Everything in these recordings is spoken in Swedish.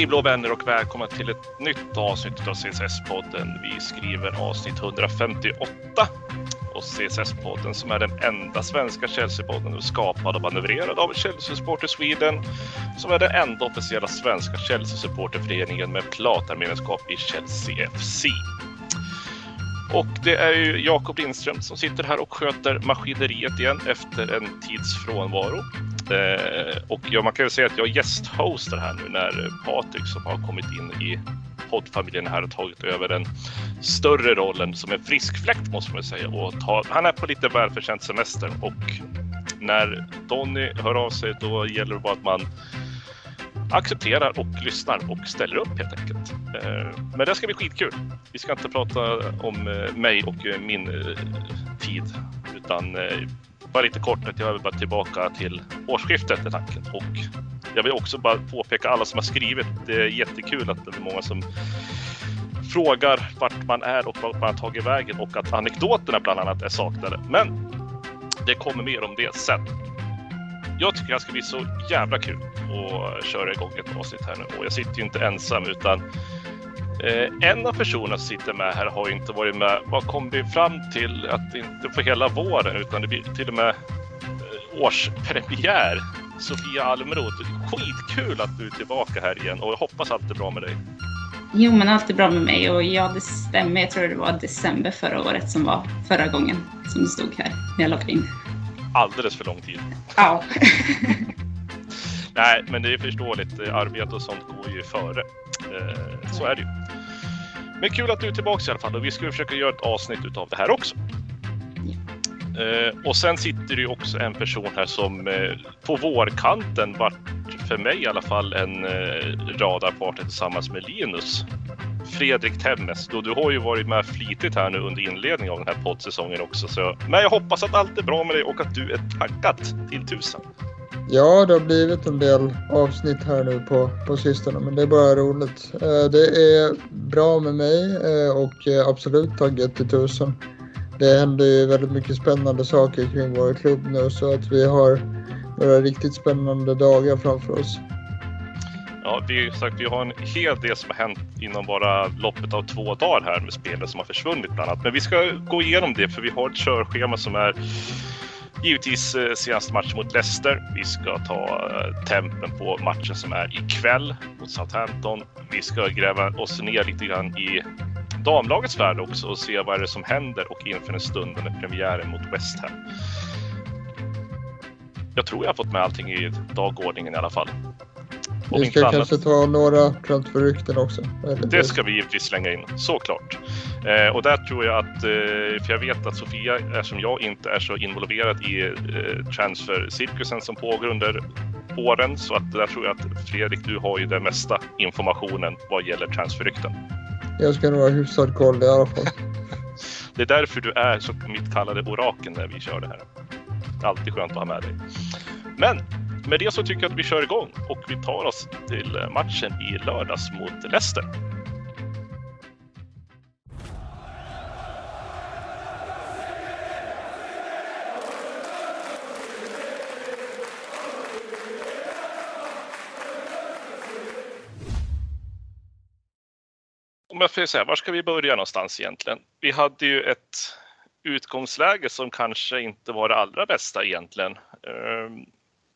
Hej blå vänner och välkomna till ett nytt avsnitt av CSS-podden. Vi skriver avsnitt 158 och CSS-podden som är den enda svenska Chelsea-podden skapad och manövrerad av Chelsea Supporter Sweden som är den enda officiella svenska Chelsea-supporterföreningen med platarmedlemskap i Chelsea FC. Och det är ju Jakob Lindström som sitter här och sköter maskineriet igen efter en tids frånvaro. Eh, och ja, man kan ju säga att jag gästhostar här nu när Patrik som har kommit in i poddfamiljen här har tagit över den större rollen som en frisk fläkt måste man säga. Och ta, han är på lite välförtjänt semester och när Donny hör av sig då gäller det bara att man accepterar och lyssnar och ställer upp helt enkelt. Eh, men det ska bli skitkul. Vi ska inte prata om eh, mig och min tid utan bara lite kort att jag vill bara tillbaka till årsskiftet är tanken. Och jag vill också bara påpeka alla som har skrivit. Det är jättekul att det är många som frågar vart man är och vart man har tagit vägen och att anekdoterna bland annat är saknade. Men det kommer mer om det sen. Jag tycker det ska bli så jävla kul att köra igång ett avsnitt här nu och jag sitter ju inte ensam utan Eh, en av personerna som sitter med här har inte varit med. Vad kom vi fram till att inte för hela våren utan det blir till och med eh, årspremiär. Sofia Almroth, skitkul att du är tillbaka här igen och jag hoppas allt är bra med dig. Jo, men allt är bra med mig och ja, det stämmer. Jag tror det var december förra året som var förra gången som det stod här när jag loggade in. Alldeles för lång tid. Ja. Nej, men det är förståeligt. Arbete och sånt går ju före. Eh, så är det ju. Men kul att du är tillbaka i alla fall och vi ska försöka göra ett avsnitt utav det här också. Eh, och sen sitter det ju också en person här som eh, på vårkanten vart för mig i alla fall en eh, radarpartner tillsammans med Linus. Fredrik Temmes. Då du har ju varit med flitigt här nu under inledningen av den här poddsäsongen också. Så, men jag hoppas att allt är bra med dig och att du är taggad till tusen. Ja, det har blivit en del avsnitt här nu på, på sistone, men det är bara roligt. Eh, det är bra med mig eh, och eh, absolut taggad till tusen. Det händer ju väldigt mycket spännande saker kring vår klubb nu så att vi har några riktigt spännande dagar framför oss. Ja, vi, sagt, vi har en hel del som har hänt inom bara loppet av två dagar här med spelare som har försvunnit bland annat. Men vi ska gå igenom det för vi har ett körschema som är Givetvis eh, senaste matchen mot Leicester. Vi ska ta eh, tempen på matchen som är ikväll mot Southampton. Vi ska gräva oss ner lite grann i damlagets värld också och se vad det är som händer och inför den stundande premiären mot West Ham. Jag tror jag har fått med allting i dagordningen i alla fall. Vi ska kanske ta några transferrykten också. Det ska vi givetvis slänga in, såklart. Eh, och där tror jag att, eh, för jag vet att Sofia är som jag inte är så involverad i eh, transfercirkusen som pågår under åren. Så att där tror jag att Fredrik, du har ju den mesta informationen vad gäller transferrykten. Jag ska nog ha hyfsad koll i alla fall. det är därför du är så mitt kallade orakel när vi kör det här. Alltid skönt att ha med dig. Men med det så tycker jag att vi kör igång och vi tar oss till eh, matchen i lördags mot Leicester. Om jag får säga, var ska vi börja någonstans egentligen? Vi hade ju ett utgångsläge som kanske inte var det allra bästa egentligen. Ehm,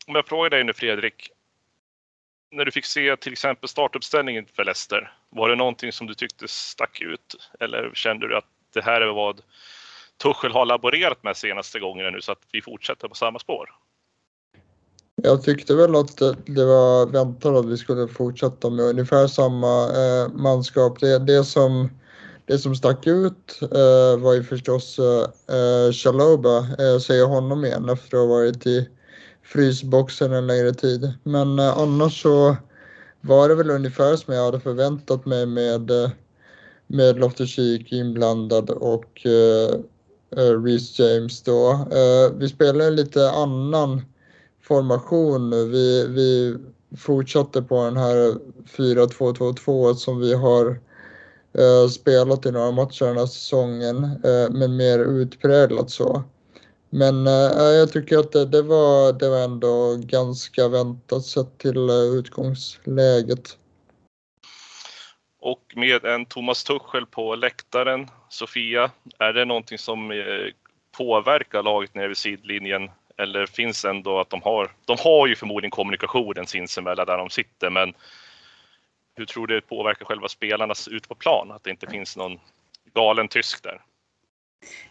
om jag frågar dig nu Fredrik, när du fick se till exempel startuppställningen för Leicester, var det någonting som du tyckte stack ut? Eller kände du att det här är vad Tuchel har laborerat med senaste gångerna nu så att vi fortsätter på samma spår? Jag tyckte väl att det var väntat att vi skulle fortsätta med ungefär samma eh, manskap. Det, det, som, det som stack ut eh, var ju förstås eh, eh Chaloba. Jag eh, säger honom igen efter att ha varit i frysboxen en längre tid. Men eh, annars så var det väl ungefär som jag hade förväntat mig med, eh, med Loftus-Cheek inblandad och eh, eh, Reece James då. Eh, vi spelade en lite annan formation nu. Vi, vi fortsatte på den här 4-2-2-2 som vi har eh, spelat i några matcher den här säsongen, eh, men mer utpräglat så. Men äh, jag tycker att det, det, var, det var ändå ganska väntat sett till äh, utgångsläget. Och med en Thomas Tuchel på läktaren, Sofia, är det någonting som eh, påverkar laget nere vid sidlinjen? Eller finns det ändå att de har, de har ju förmodligen kommunikationen sinsemellan där de sitter, men hur tror du det påverkar själva spelarna ute på plan? Att det inte finns någon galen tysk där?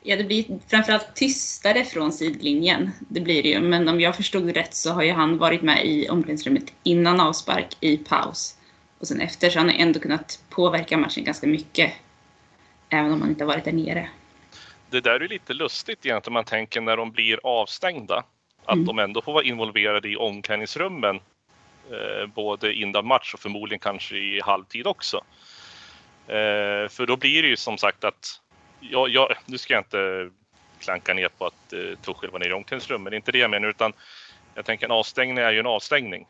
Ja, det blir framförallt tystare från sidlinjen. Det blir det ju. Men om jag förstod rätt så har ju han varit med i omklädningsrummet innan avspark, i paus och sen efter. Så han har ändå kunnat påverka matchen ganska mycket. Även om han inte har varit där nere. Det där är lite lustigt egentligen om man tänker när de blir avstängda. Att mm. de ändå får vara involverade i omklädningsrummen. Eh, både innan match och förmodligen kanske i halvtid också. Eh, för då blir det ju som sagt att jag, jag, nu ska jag inte klanka ner på att eh, Tuchel var nere i omklädningsrummet, det är inte det jag menar, utan jag tänker en avstängning är ju en avstängning.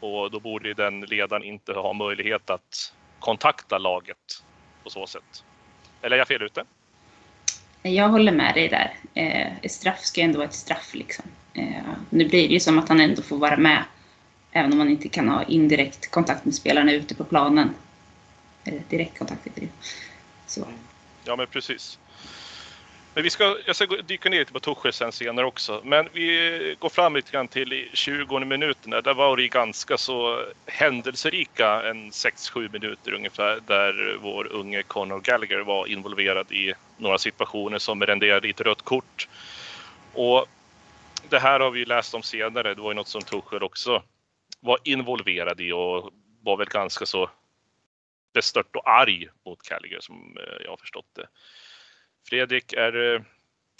Och då borde den ledaren inte ha möjlighet att kontakta laget på så sätt. Eller är jag fel ute? Jag håller med dig där. Eh, ett straff ska ju ändå vara ett straff. Liksom. Eh, nu blir det ju som att han ändå får vara med, även om man inte kan ha indirekt kontakt med spelarna ute på planen. Eller direkt kontakt heter det Så. Ja, men precis. Men vi ska, jag ska dyka ner lite på Tuchel sen senare också. Men vi går fram lite grann till 20 minuterna. Där var det ganska så händelserika, en 6-7 minuter ungefär, där vår unge Conor Gallagher var involverad i några situationer som renderade i ett rött kort. Och det här har vi läst om senare. Det var ju något som Tuchel också var involverad i och var väl ganska så bestört och arg mot Gallagher som eh, jag har förstått det. Fredrik, är eh,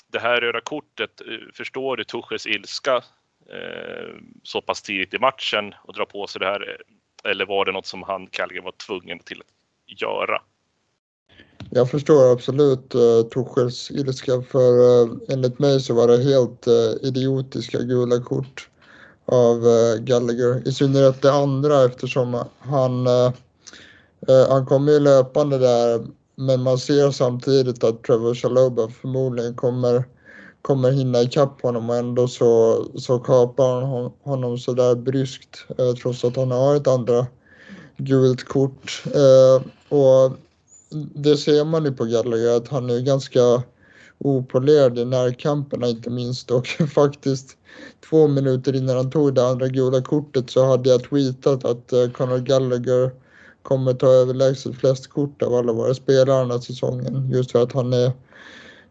det här röda kortet, eh, förstår du Tuchels ilska så pass tidigt i matchen och dra på sig det här? Eller var det något som han, Gallagher, var tvungen till att göra? Jag förstår absolut eh, Tuchels ilska för eh, enligt mig så var det helt eh, idiotiska gula kort av eh, Gallagher. I synnerhet det andra eftersom han Eh, Eh, han kommer ju löpande där, men man ser samtidigt att Trevor Chaloba förmodligen kommer, kommer hinna ikapp honom och ändå så, så kapar han honom sådär bryskt eh, trots att han har ett andra gult kort. Eh, och det ser man ju på Gallagher att han är ganska opolerad i närkamperna inte minst och faktiskt två minuter innan han tog det andra gula kortet så hade jag tweetat att Conor Gallagher kommer ta överlägset flest kort av alla våra spelare den här säsongen. Just för att han är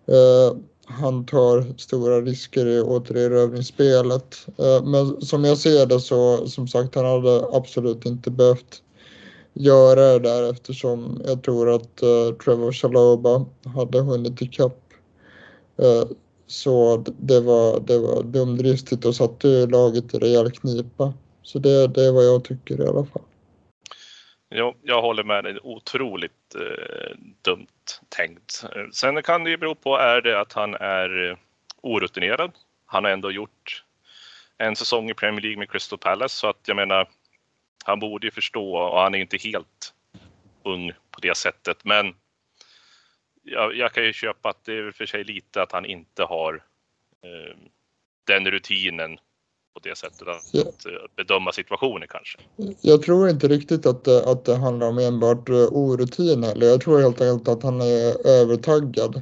eh, han tar stora risker i återerövringsspelet. Eh, men som jag ser det så, som sagt, han hade absolut inte behövt göra det där eftersom jag tror att uh, Trevor Chaloba hade hunnit ikapp. Uh, så det var, det var dumdristigt och satte laget i rejäl knipa. Så det, det är vad jag tycker i alla fall. Jo, jag håller med dig. Otroligt eh, dumt tänkt. Sen kan det ju bero på, är det att han är eh, orutinerad? Han har ändå gjort en säsong i Premier League med Crystal Palace så att jag menar, han borde ju förstå och han är inte helt ung på det sättet. Men jag, jag kan ju köpa att det är för sig lite att han inte har eh, den rutinen på det sättet att, ja. bedöma situationer kanske. Jag tror inte riktigt att det, att det handlar om enbart eh, orutin heller. Jag tror helt enkelt att han är övertaggad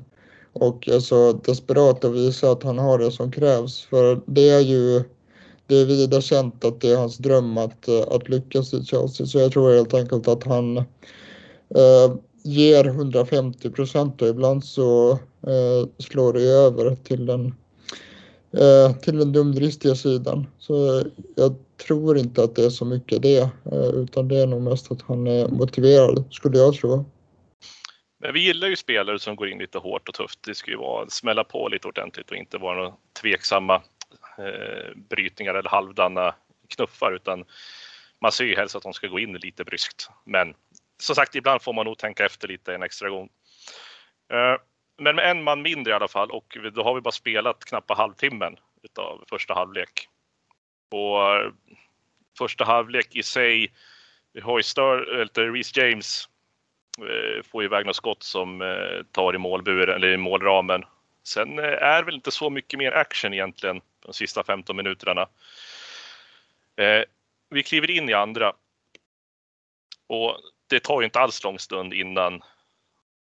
och är så desperat att visa att han har det som krävs. För det är ju det är vida känt att det är hans dröm att, eh, att lyckas i Chelsea. Så jag tror helt enkelt att han eh, ger 150 procent och ibland så eh, slår det över till den Eh, till den dumdristiga sidan. Så jag tror inte att det är så mycket det, eh, utan det är nog mest att han är motiverad, skulle jag tro. Men vi gillar ju spelare som går in lite hårt och tufft. Det ska ju vara smälla på lite ordentligt och inte vara några tveksamma eh, brytningar eller halvdana knuffar, utan man ser ju helst att de ska gå in lite bryskt. Men som sagt, ibland får man nog tänka efter lite en extra gång. Eh, men med en man mindre i alla fall och då har vi bara spelat knappt halvtimmen utav första halvlek. Och eh, första halvlek i sig, vi har ju Star, eller Reece James eh, får iväg något skott som eh, tar i målburen eller i målramen. Sen är väl inte så mycket mer action egentligen de sista 15 minuterna. Vi kliver in i andra och det tar ju inte alls lång stund innan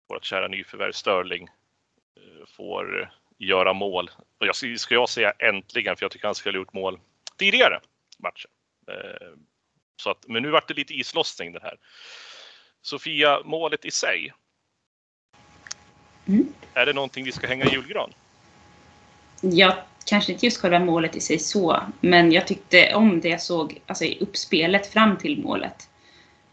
vårt kära nyförvärv Sterling får göra mål. Och jag ska jag säga äntligen, för jag tycker han skulle ha gjort mål tidigare matchen. Eh, så att, men nu vart det lite islossning den här. Sofia, målet i sig. Mm. Är det någonting vi ska hänga i julgran? Ja, kanske inte just själva målet i sig så, men jag tyckte om det jag såg alltså, i uppspelet fram till målet.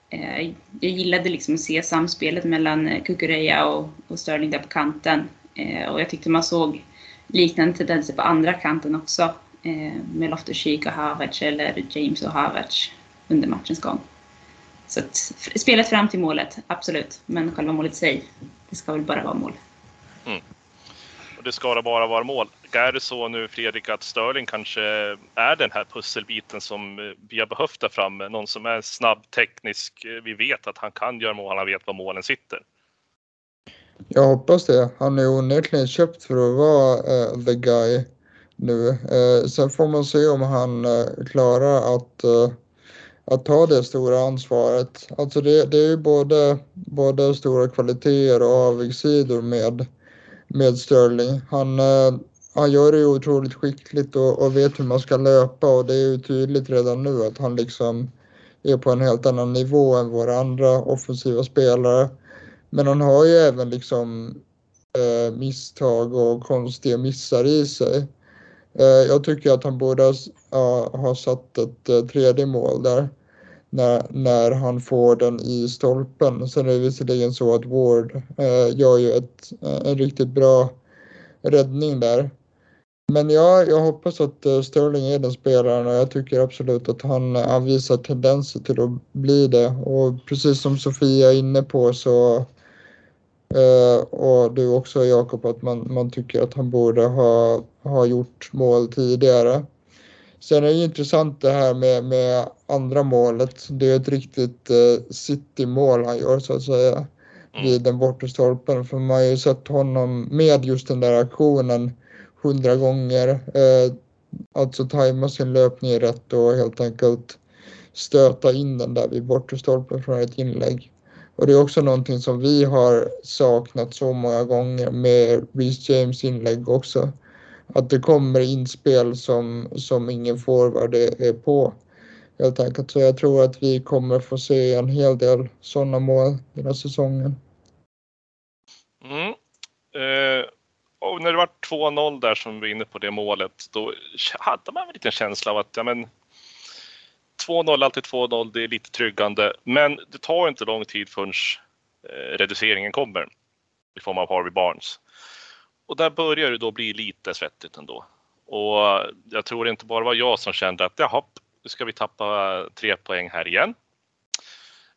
Eh, jag gillade liksom att se samspelet mellan Kukureya och, och Sterling där på kanten. Eh, och jag tyckte man såg liknande tendenser på andra kanten också. Eh, med Loftus-Cheek och Havertz eller James och Havertz under matchens gång. Så att, spelet fram till målet, absolut. Men själva målet i sig, det ska väl bara vara mål. Mm. Och det ska bara vara mål. Är det så nu Fredrik att Sterling kanske är den här pusselbiten som eh, vi har behövt där framme? Någon som är snabb, teknisk. Eh, vi vet att han kan göra mål, han vet var målen sitter. Jag hoppas det. Han är onekligen köpt för att vara uh, the guy nu. Uh, sen får man se om han uh, klarar att att ta det stora ansvaret. Alltså det, det är ju både, både stora kvaliteter och avigsidor med, med Sterling. Han, han gör det ju otroligt skickligt och, och, vet hur man ska löpa och det är ju tydligt redan nu att han liksom är på en helt annan nivå än våra andra offensiva spelare. Men han har ju även liksom eh, misstag och konstiga missar i sig. Eh, jag tycker att han borde ha, ha satt ett eh, tredje mål där när, när han får den i stolpen. Sen är det visserligen så att Ward eh, gör ju ett, eh, en riktigt bra räddning där. Men ja, jag hoppas att eh, Sterling är den spelaren och jag tycker absolut att han, eh, han visar tendenser till att bli det. Och precis som Sofia är inne på så Uh, och du också Jakob, att man, man tycker att han borde ha, ha gjort mål tidigare. Sen är det intressant det här med, med andra målet. Det är ett riktigt uh, City-mål han gör så att säga mm. vid den bortre stolpen. För man har ju sett honom med just den där aktionen hundra gånger. Uh, alltså tajma sin löpning rätt och helt enkelt stöta in den där vid bortre stolpen från ett inlägg. Och det är också någonting som vi har saknat så många gånger med Reece James inlägg också. Att det kommer inspel som, som ingen forward är på. Helt enkelt. Så jag tror att vi kommer få se en hel del sådana mål den här säsongen. Mm. Eh, och när det var 2-0 där som vi var inne på det målet, då hade man en liten känsla av att ja, men, 2-0, alltid 2-0, det är lite tryggande. Men det tar inte lång tid förrän eh, reduceringen kommer i form av Harvey Barnes. Och där börjar det då bli lite svettigt ändå. Och jag tror inte bara var jag som kände att jaha, nu ska vi tappa tre poäng här igen.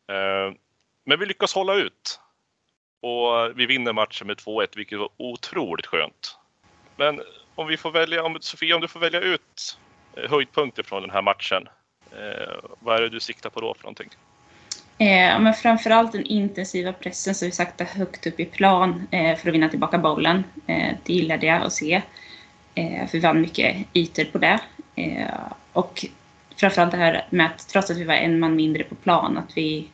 Eh, men vi lyckas hålla ut. Och vi vinner matchen med 2-1, vilket var otroligt skönt. Men om vi får välja, om, Sofia, om du får välja ut eh, höjdpunkter från den här matchen. Eh, vad är det du siktar på då för någonting? Eh, men framförallt den intensiva pressen som vi sakta högt upp i plan eh, för att vinna tillbaka bollen. Eh, det gillade jag att se. Eh, för vi vann mycket ytor på det. Eh, och framförallt det här med att trots att vi var en man mindre på plan, att vi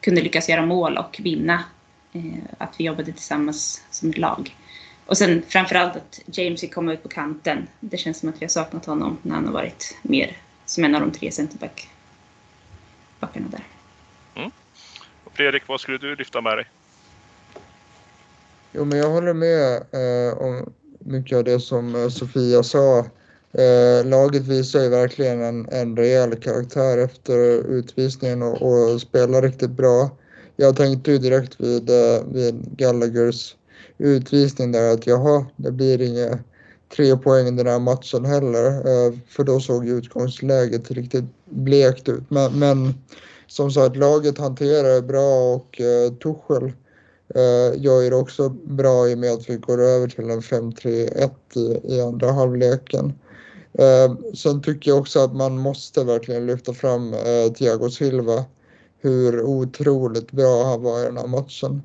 kunde lyckas göra mål och vinna. Eh, att vi jobbade tillsammans som ett lag. Och sen framförallt att James fick komma ut på kanten. Det känns som att vi har saknat honom när han har varit mer som en av de tre centerbackarna där. Mm. Och Fredrik, vad skulle du lyfta med dig? Jo, men jag håller med eh, om mycket av det som eh, Sofia sa. Eh, laget visar ju verkligen en, en rejäl karaktär efter utvisningen och, och spelar riktigt bra. Jag tänkte ju direkt vid, eh, vid Gallaghers utvisning där att jaha, det blir inget tre poäng i den här matchen heller. Eh, för då såg ju utgångsläget riktigt blekt ut. Men, men som sagt, laget hanterar det bra och eh, Tuchel eh, gör det också bra i och med att vi går över till en 5-3-1 i, i andra halvleken. Eh, sen tycker jag också att man måste verkligen lyfta fram eh, Thiago Silva. Hur otroligt bra han var i den här matchen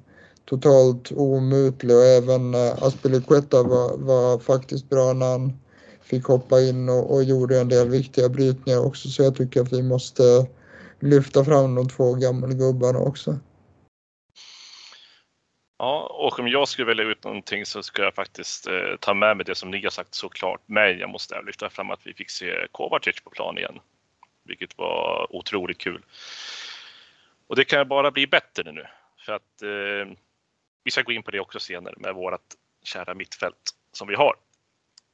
totalt omutlig och även eh, Aspilicueta var, var faktiskt bra när han fick hoppa in och, och gjorde en del viktiga brytningar också så jag tycker att vi måste lyfta fram de två gammelgubbarna också. Ja, och om jag skulle välja ut någonting så ska jag faktiskt eh, ta med mig det som ni har sagt såklart. Men jag måste lyfta fram att vi fick se Kovacic på plan igen. Vilket var otroligt kul. Och det kan bara bli bättre nu. För att eh, vi ska gå in på det också senare med vårt kära mittfält som vi har.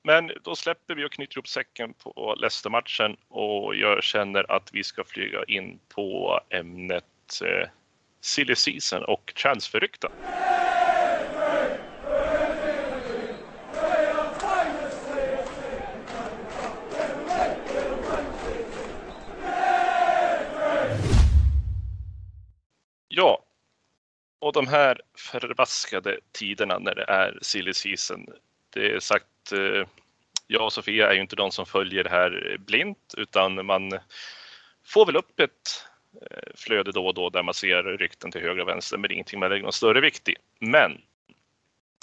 Men då släpper vi och knyter ihop säcken på Leicester-matchen och jag känner att vi ska flyga in på ämnet eh, silly season och transferrykten. Ja, och de här förbaskade tiderna när det är silly season. Det är sagt, eh, jag och Sofia är ju inte de som följer det här blint utan man får väl upp ett eh, flöde då och då där man ser rykten till höger och vänster men ingenting man lägger någon större vikt i. Men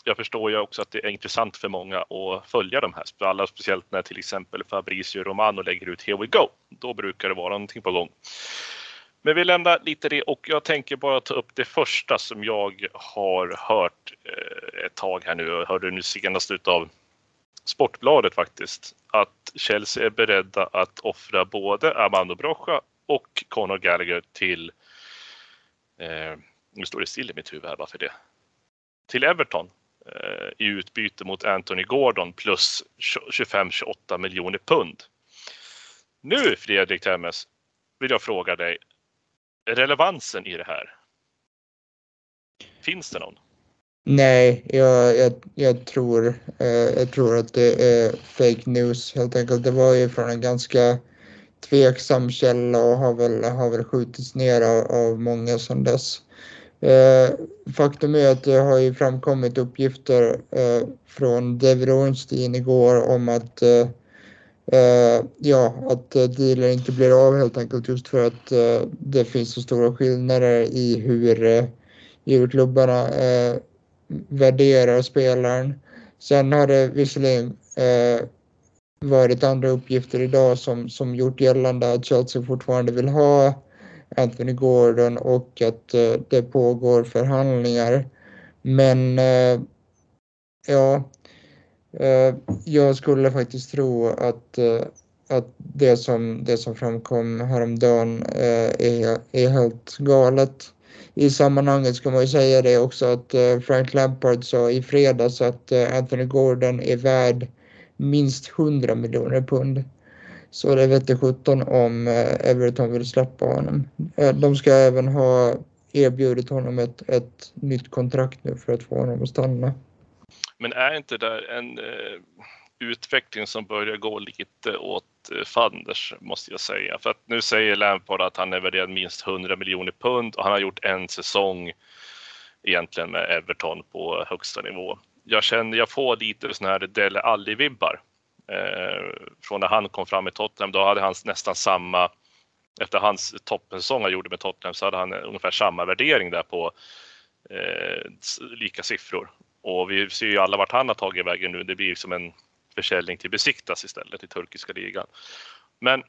jag förstår ju också att det är intressant för många att följa de här, alla speciellt när till exempel Fabricio Romano lägger ut Here We Go. Då brukar det vara någonting på gång. Men vi lämnar lite det och jag tänker bara ta upp det första som jag har hört eh, ett tag här nu Jag hörde nu senast utav Sportbladet faktiskt. Att Chelsea är beredda att offra både Armando Brocha och Conor Gallagher till, eh, nu står det still i mitt huvud här, varför det? Till Everton eh, i utbyte mot Anthony Gordon plus 25-28 miljoner pund. Nu Fredrik Temmes vill jag fråga dig, relevansen i det här? Finns det någon? Nej, jag, jag, jag, tror, eh, jag tror att det är fake news helt enkelt. Det var ju från en ganska tveksam källa och har väl, har väl skjutits ner av, av många sedan dess. Eh, faktum är att det har ju framkommit uppgifter eh, från David Ornstein igår om att eh, Uh, ja, att eh, uh, dealen inte blir av helt enkelt just för att uh, det finns så stora skillnader i hur, uh, hur klubbarna värderar spelaren. Sen har det visserligen varit andra uppgifter idag som, som gjort gällande att Chelsea fortfarande vill ha Anthony Gordon och att det pågår förhandlingar. Men ja, Eh, jag skulle faktiskt tro att, eh, att det, som, det som framkom häromdagen eh, är, är helt galet. I sammanhanget ska man ju säga det också att Frank Lampard sa i fredags att Anthony Gordon är värd minst 100 miljoner pund. Så det vete sjutton om Everton vill släppa honom. De ska även ha erbjudit honom ett, ett nytt kontrakt nu för att få honom att stanna. Men är inte det en eh, utveckling som börjar gå lite åt eh, fanders måste jag säga. För att nu säger Lampard att han är värderad minst 100 miljoner pund och han har gjort en säsong egentligen med Everton på högsta nivå. Jag känner, jag får lite sådana här Dele Alli-vibbar eh, från när han kom fram i Tottenham. Då hade han nästan samma, efter hans toppensäsong han gjorde med Tottenham så hade han ungefär samma värdering där på eh, lika siffror. Och vi ser ju alla vart han har tagit vägen nu. Det blir som en försäljning till Besiktas istället i turkiska ligan. Men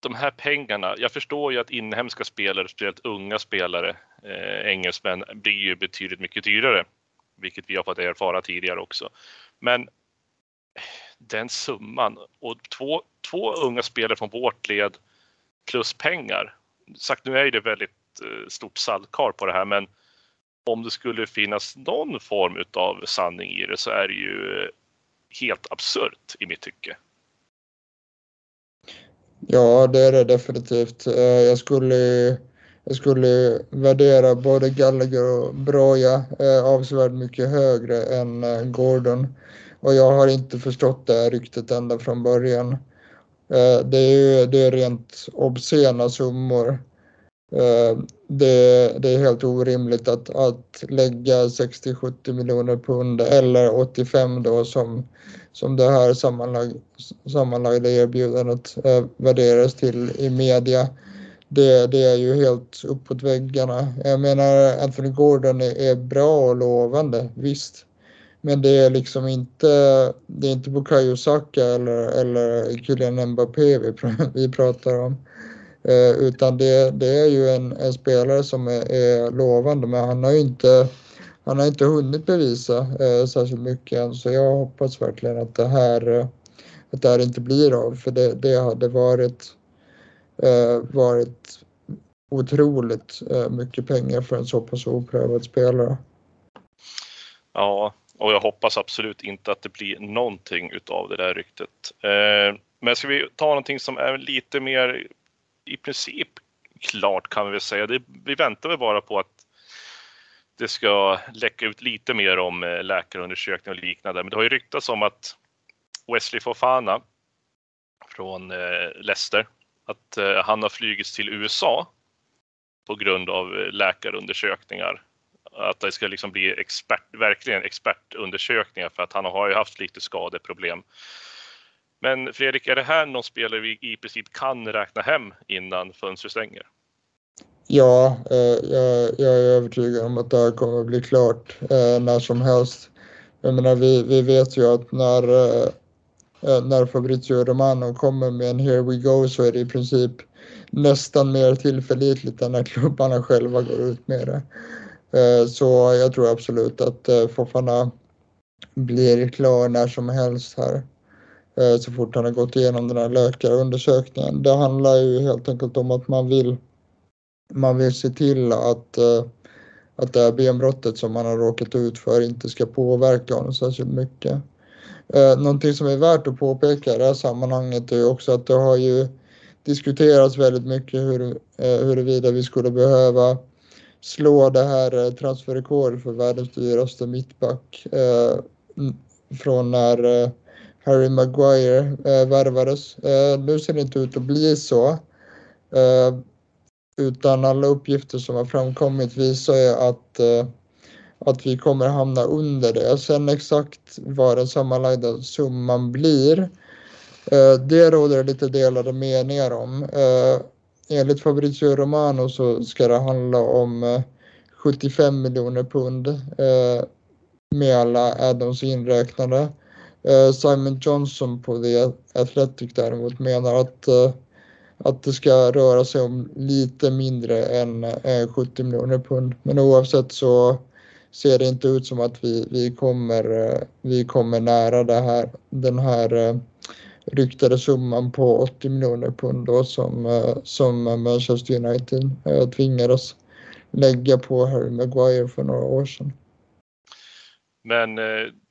de här pengarna, jag förstår ju att inhemska spelare, speciellt unga spelare, eh, engelsmän, blir ju betydligt mycket dyrare. Vilket vi har fått erfara tidigare också. Men den summan och två, två unga spelare från vårt led plus pengar. Sagt nu är det väldigt eh, stort saltkar på det här men om det skulle finnas någon form av sanning i det så är det ju helt absurt i mitt tycke. Ja, det är det definitivt. Eh, jag skulle, jag skulle värdera både Gallagher och Broja eh, avsevärt mycket högre än eh, Gordon. Och jag har inte förstått det här ryktet ända från början. Det är ju det är rent obscena summor. Eh, det, det, är helt orimligt att, att lägga 60-70 miljoner pund eller 85 då som, som det här sammanlag, sammanlagda erbjudandet eh, värderas till i media. Det, det är ju helt uppåt väggarna. Jag menar Anthony Gordon är, är bra och lovande, visst. Men det är liksom inte, det är inte Bukayo Saka eller, eller Kylian Mbappé vi, vi pratar om. Eh, utan det, det, är ju en, en, spelare som är, är, lovande men han har ju inte han har inte hunnit bevisa eh, särskilt mycket än så jag hoppas verkligen att det här, eh, att det här inte blir av för det, det hade varit, eh, varit otroligt eh, mycket pengar för en så pass oprövad spelare. Ja, och jag hoppas absolut inte att det blir någonting utav det där ryktet. Eh, men ska vi ta någonting som är lite mer i princip klart kan vi väl säga. Det, vi väntar väl bara på att det ska läcka ut lite mer om läkarundersökning läkarundersökningar och liknande. Men det har ju ryktats om att Wesley Fofana från eh, Leicester, att eh, han har flugits till USA på grund av läkarundersökningar. Att det ska liksom bli expert, verkligen expertundersökningar för att han har ju haft lite skadeproblem. Men Fredrik, är det här någon spelare vi i princip kan räkna hem innan fönstret stänger? Ja, eh, jag, jag, är övertygad om att det här kommer att bli klart eh, när som helst. Jag menar, vi, vi vet ju att när, eh, eh, när Fabrizio Romano kommer med en “Here we go” så är det i princip nästan mer tillförlitligt än när klubbarna själva går ut med det. Eh, så jag tror absolut att eh, Fofana blir klar när som helst här. Eh, så fort han har gått igenom den här läkarundersökningen. Det handlar ju helt enkelt om att man vill, man vill se till att, eh, att det här benbrottet som han har råkat ut för inte ska påverka honom särskilt mycket. Eh, någonting som är värt att påpeka i det här sammanhanget är också att det har ju diskuterats väldigt mycket hur, huruvida vi skulle behöva slå det här transferrekordet för världens dyraste mittback från när Harry Maguire eh, värvades. Eh, nu ser det inte ut att bli så. Eh, utan alla uppgifter som har framkommit visar ju att, eh, att vi kommer hamna under det. Sen exakt vad den sammanlagda summan blir, eh, det råder det lite delade meningar om. Eh, enligt Fabrizio Romano så ska det handla om eh, 75 miljoner pund eh, med alla addons inräknade. Eh, Simon Johnson på The Athletic däremot menar att, eh, att det ska röra sig om lite mindre än eh, 70 miljoner pund. Men oavsett så ser det inte ut som att vi, vi, kommer, vi kommer nära det här, den här ryktade summan på 80 miljoner pund då som, som Manchester United tvingades lägga på Harry Maguire för några år sedan. Men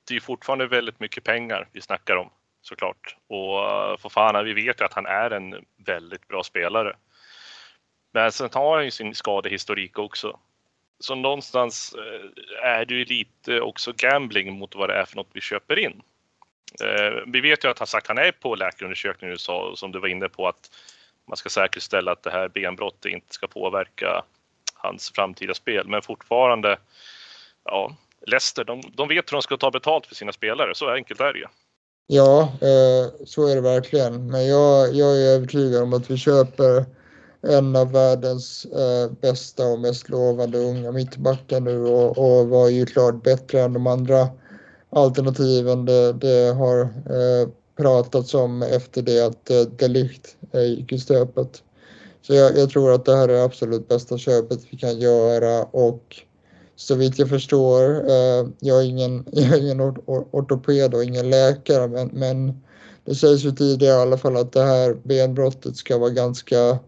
det är fortfarande väldigt mycket pengar vi snackar om såklart. Och eh, Fofana, vi vet ju att han är en väldigt bra spelare. Men sen har han ju sin skadehistorik också. Så någonstans eh, är det ju lite också gambling mot vad det är för något vi köper in. Eh, vi vet ju att han sagt att han är på läkarundersökning i USA som du var inne på att man ska säkerställa att det här benbrottet inte ska påverka hans framtida spel. Men fortfarande, ja, Leicester, de, de vet hur de ska ta betalt för sina spelare, så enkelt är det ju. Ja, eh, så är det verkligen. Men jag, jag är övertygad om att vi köper en av världens eh, bästa och mest lovande unga mittbackar nu och, och var ju klart bättre än de andra alternativen. Det, det har eh, pratats om efter det att eh, Delict eh, gick i stöpet. Så jag, jag, tror att det här är absolut bästa köpet vi kan göra och så vitt jag förstår, eh, jag är ingen, jag är ingen ortoped och ingen läkare, men, men det sägs ju tidigare i alla fall att det här benbrottet ska vara ganska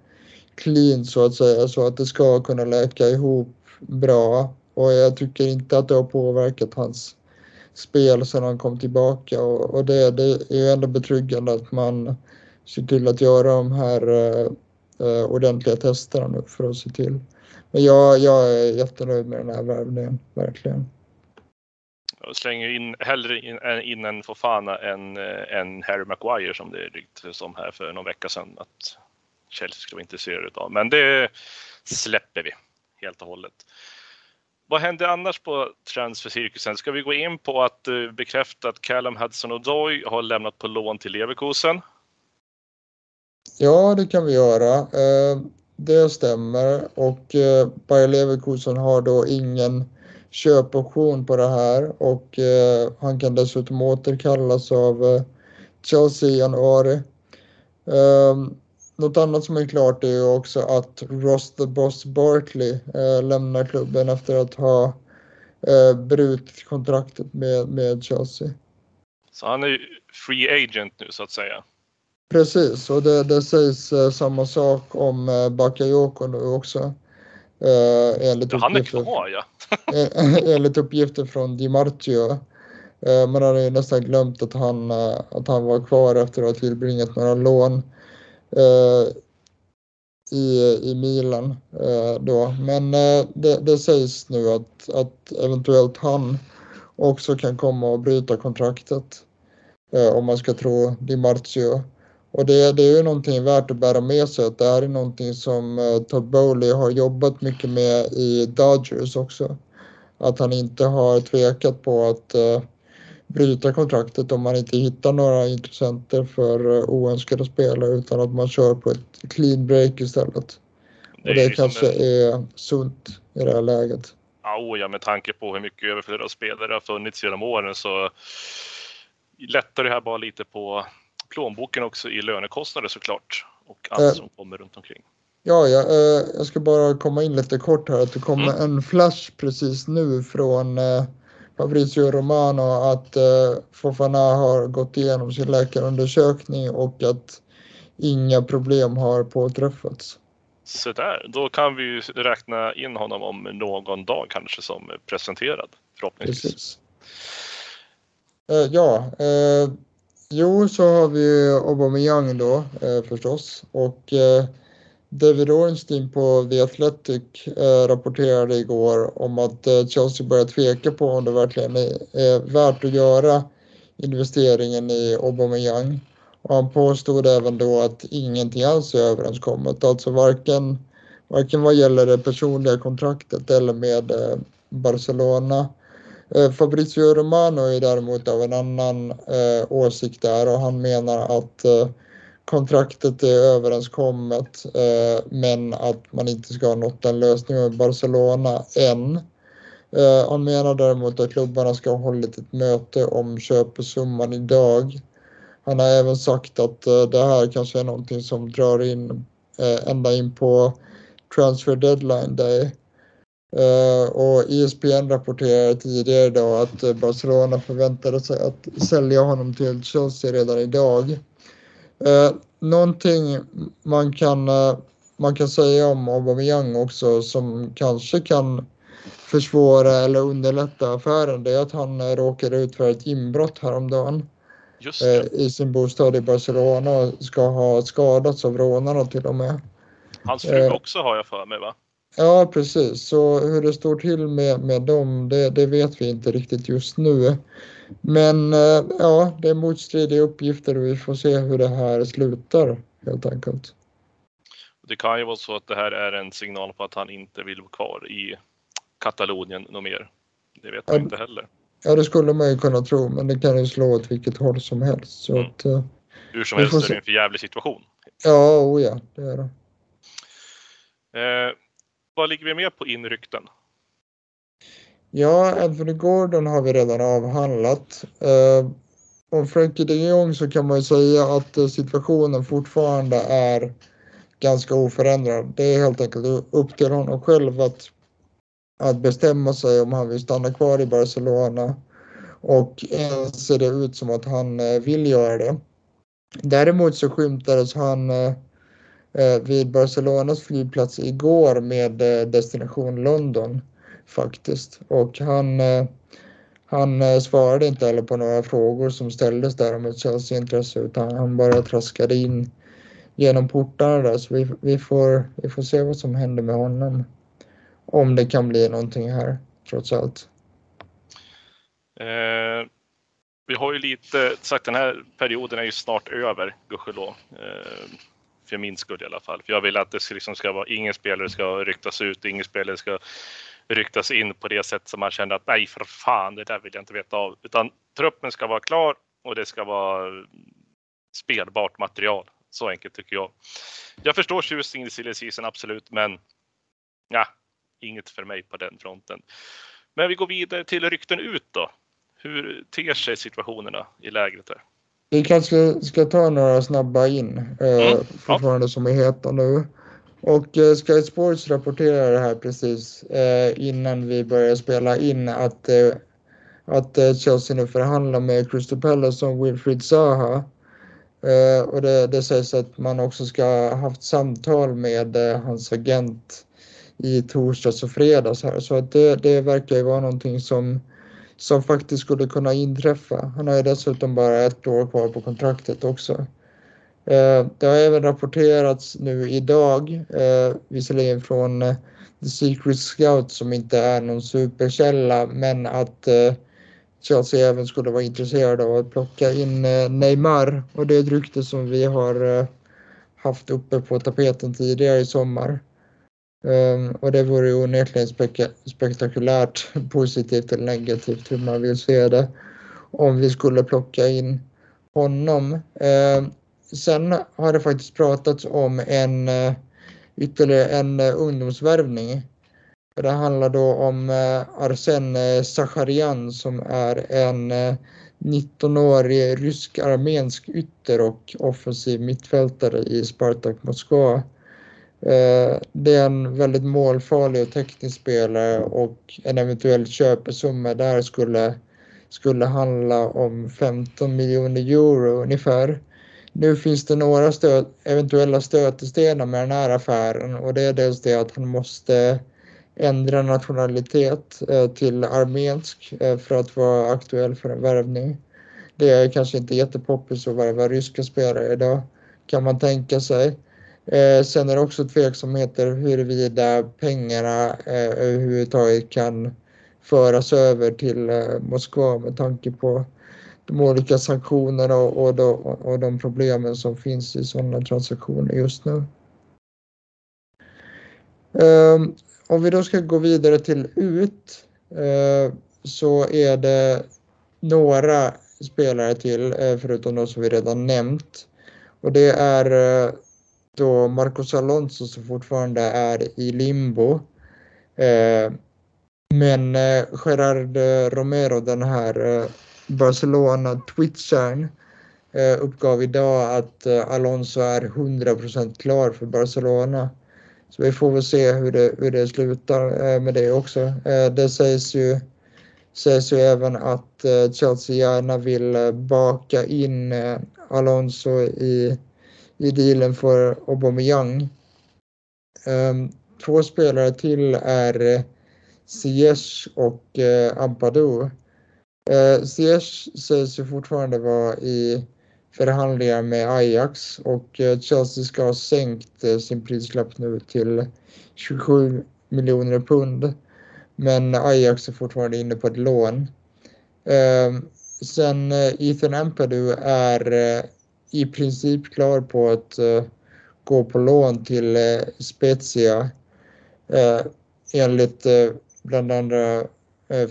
clean så att säga, så att det ska kunna läka ihop bra. Och jag tycker inte att det har påverkat hans spel sedan han kom tillbaka och, och det, det, är ju ändå betryggande att man ser till att göra de här eh, eh ordentliga testerna nu för att se till men jag, jag är jättenöjd med den här värvningen, verkligen. Jag slänger in, hellre in, in en Fofana än en Harry Maguire som det ryktades om här för någon vecka sedan att Chelsea skulle vara intresserade av. Men det släpper vi helt och hållet. Vad händer annars på transfercirkusen? Ska vi gå in på att eh, bekräfta att Callum Hudson-Odoi har lämnat på lån till Leverkusen? Ja, det kan vi göra. Det stämmer och eh, Bayer Leverkusen har då ingen köpoption på det här och eh, han kan dessutom återkallas av eh, Chelsea i januari. Um, något annat som är klart är ju också att Ross the Boss Barkley eh, lämnar klubben efter att ha eh, brutit kontraktet med, med Chelsea. Så han är ju free agent nu så att säga. Precis, och det, det sägs eh, samma sak om eh, Bakayoko nu också. Eh, enligt, Ja, han är uppgifter, kvar ja. enligt uppgifter från Di Marzio. Eh, man hade ju nästan glömt att han, eh, att han var kvar efter att ha tillbringat några lån i, i Milan då. Men det, det sägs nu att, att eventuellt han också kan komma och bryta kontraktet. Om man ska tro Di Marzio. Och det, det är ju någonting värt att bära med sig att det här är någonting som eh, Todd Bowley har jobbat mycket med i Dodgers också. Att han inte har tvekat på att eh, bryta kontraktet om man inte hittar några intressenter för eh, oönskade spelare utan att man kör på ett clean break istället. Det Och det kanske en- är sunt i det här läget. Ja, oh ja, med tanke på hur mycket överflöd av spelare har funnits genom åren så lättar det här bara lite på plånboken också i lönekostnader såklart och allt Eh. som kommer runt omkring. Ja, ja eh, jag ska bara komma in lite kort här att det kommer Mm. en flash precis nu från eh, Fabrizio Romano att eh, Fofana har gått igenom sin läkarundersökning och att inga problem har påträffats. Så där, då kan vi ju räkna in honom om någon dag kanske som presenterad förhoppningsvis. Precis. Eh, ja, eh, jo så har vi ju Aubameyang då eh, förstås och eh, David Ornstein på The Athletic eh, rapporterade igår om att eh, Chelsea börjar tveka på om det verkligen är, är värt att göra investeringen i Aubameyang. Och han påstod även då att ingenting alls är överenskommet, alltså varken, varken vad gäller det personliga kontraktet eller med eh, Barcelona. Eh, Fabrizio Romano är däremot av en annan eh, åsikt där och han menar att eh, kontraktet är överenskommet eh, men att man inte ska ha nått en lösning med Barcelona än. Eh, han menar däremot att klubbarna ska ha hållit ett möte om köpesumman idag. Han har även sagt att eh, det här kanske är någonting som drar in eh, ända in på transfer deadline day. Eh, och ESPN rapporterade tidigare idag att eh, Barcelona förväntade sig att sälja honom till Chelsea redan idag. Eh, någonting man kan, man kan säga om Aubameyang också som kanske kan försvåra eller underlätta affären det är att han råkade ut för ett inbrott häromdagen i sin bostad i Barcelona och ska ha skadats av rånarna till och med. hans fru också har jag för mig va? Ja, precis. Så hur det står till med, med dem, det, det vet vi inte riktigt just nu. Men eh, ja, det är motstridiga uppgifter och vi får se hur det här slutar helt enkelt. Det kan ju vara så att det här är en signal på att han inte vill vara kvar i Katalonien något mer. Det vet man Ja. inte heller. Ja, det skulle man ju kunna tro, men det kan ju slå åt vilket håll som helst. Så Mm. att, eh, Hur som helst är det en förjävlig situation. ja, oh ja, det är det. Eh, vad ligger vi med på inrykten? Ja, Anthony Gordon har vi redan avhandlat. Eh, om Frankie de Jong så kan man ju säga att eh, situationen fortfarande är ganska oförändrad. Det är helt enkelt upp till honom själv att, att bestämma sig om han vill stanna kvar i Barcelona. Och än ser det ut som att han eh, vill göra det. Däremot så skymtades han eh, Eh, vid Barcelonas flygplats igår med eh, destination London faktiskt. Och han, eh, han svarade inte heller på några frågor som ställdes där om ett Chelsea-intresse utan han bara traskade in genom portarna där. Så vi, vi, får, vi får se vad som händer med honom. Om det kan bli någonting här trots allt. Eh, vi har ju lite sagt den här perioden är ju snart över, gudskelov. Eh, för min skull i alla fall. För jag vill att det ska, liksom ska vara, ingen spelare ska ryktas ut, ingen spelare ska ryktas in på det sätt som man känner att nej för fan, det där vill jag inte veta av. Utan truppen ska vara klar och det ska vara spelbart material. Så enkelt tycker jag. Jag förstår tjusningen i silly season, absolut, men ja, inget för mig på den fronten. Men vi går vidare till rykten ut då. Hur ter sig situationerna i lägret där? Vi kanske ska ta några snabba in, eh, Mm, ja. fortfarande som är heta nu. Och eh, Sky Sports rapporterade här precis eh, innan vi började spela in att, eh, att eh, Chelsea nu förhandlar med Crystal Palace om Wilfried Zaha. Eh, och det, det sägs att man också ska ha haft samtal med eh, hans agent i torsdags och fredags här. Så att det, det verkar ju vara någonting som, som faktiskt skulle kunna inträffa. Han har ju dessutom bara ett år kvar på kontraktet också. Eh, det har även rapporterats nu idag, eh, visserligen från eh, The Secret Scout som inte är någon superkälla, men att Chelsea även skulle vara intresserade av att plocka in Neymar och det är ett rykte som vi har haft uppe på tapeten tidigare i sommar. Um, och det vore ju onekligen spek spektakulärt positivt eller negativt hur man vill se det om vi skulle plocka in honom. Um, sen har det faktiskt pratats om en uh, ytterligare en uh, ungdomsvärvning. Det handlar då om uh, Arsen Sacharian som är en 19-årig rysk-armensk ytter och offensiv mittfältare i Spartak Moskva. Eh, det är en väldigt målfarlig och teknisk spelare och en eventuell köpesumma där skulle, skulle handla om 15 miljoner euro ungefär. Nu finns det några stöd, eventuella stötestenar med den här affären och det är dels det att han måste ändra nationalitet eh, till armensk eh, för att vara aktuell för en värvning. Det är kanske inte jättepoppis att värva ryska spelare idag kan man tänka sig. Eh, sen är det också tveksamheter huruvida pengarna eh, överhuvudtaget kan föras över till eh, Moskva med tanke på de olika sanktionerna och, och, de, och de problemen som finns i sådana transaktioner just nu. Eh, om vi då ska gå vidare till ut eh, så är det några spelare till eh, förutom de som vi redan nämnt. Och det är eh, då Marcos Alonso som fortfarande är i limbo. Eh, men eh, Gerard eh, Romero, den här eh, Barcelona-twitchern, eh, uppgav idag att eh, Alonso är 100% klar för Barcelona. Så vi får väl se hur det, hur det slutar eh, med det också. Eh, det sägs ju, sägs ju även att eh, Chelsea gärna vill eh, baka in Alonso i i dealen för Aubameyang. Um, två spelare till är eh, Ziyech och uh, Ampadu. Uh, Ziyech sägs ju fortfarande vara i förhandlingar med Ajax och uh, Chelsea ska ha sänkt uh, sin prislapp nu till 27 miljoner pund. Men Ajax är fortfarande inne på ett lån. Uh, sen Ethan Ampadu är i princip klar på att uh, gå på lån till uh, Spezia uh, enligt uh, bland andra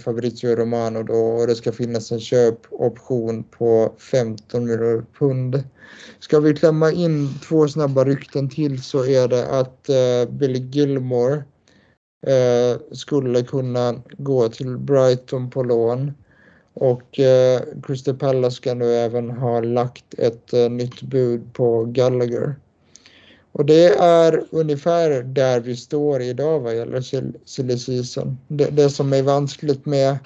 Fabrizio Romano då och det ska finnas en köpoption på 15 miljoner pund. Ska vi klämma in två snabba rykten till så är det att Billy Gilmore skulle kunna gå till Brighton på lån. Och eh, Crystal Palace ska nu även ha lagt ett eh, nytt bud på Gallagher. Och det är ungefär där vi står idag vad gäller silly season. Det, det, som är vanskligt med,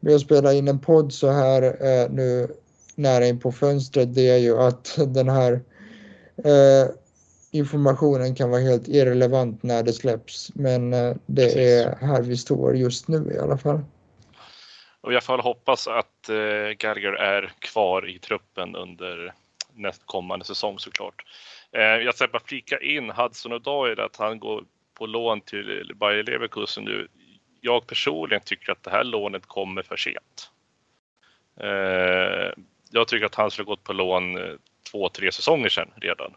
med att spela in en podd så här eh, nu nära in på fönstret det är ju att den här eh, informationen kan vara helt irrelevant när det släpps. Men eh, det är här vi står just nu i alla fall. Och jag får hoppas att eh, Gallagher är kvar i truppen under nästkommande säsong såklart. Eh, jag ska bara flika in Hudson och Doyle att han går på lån till Bayer Leverkusen nu. Jag personligen tycker att det här lånet kommer för sent. Eh, jag tycker att han skulle gått på lån eh, två, tre säsonger sedan redan.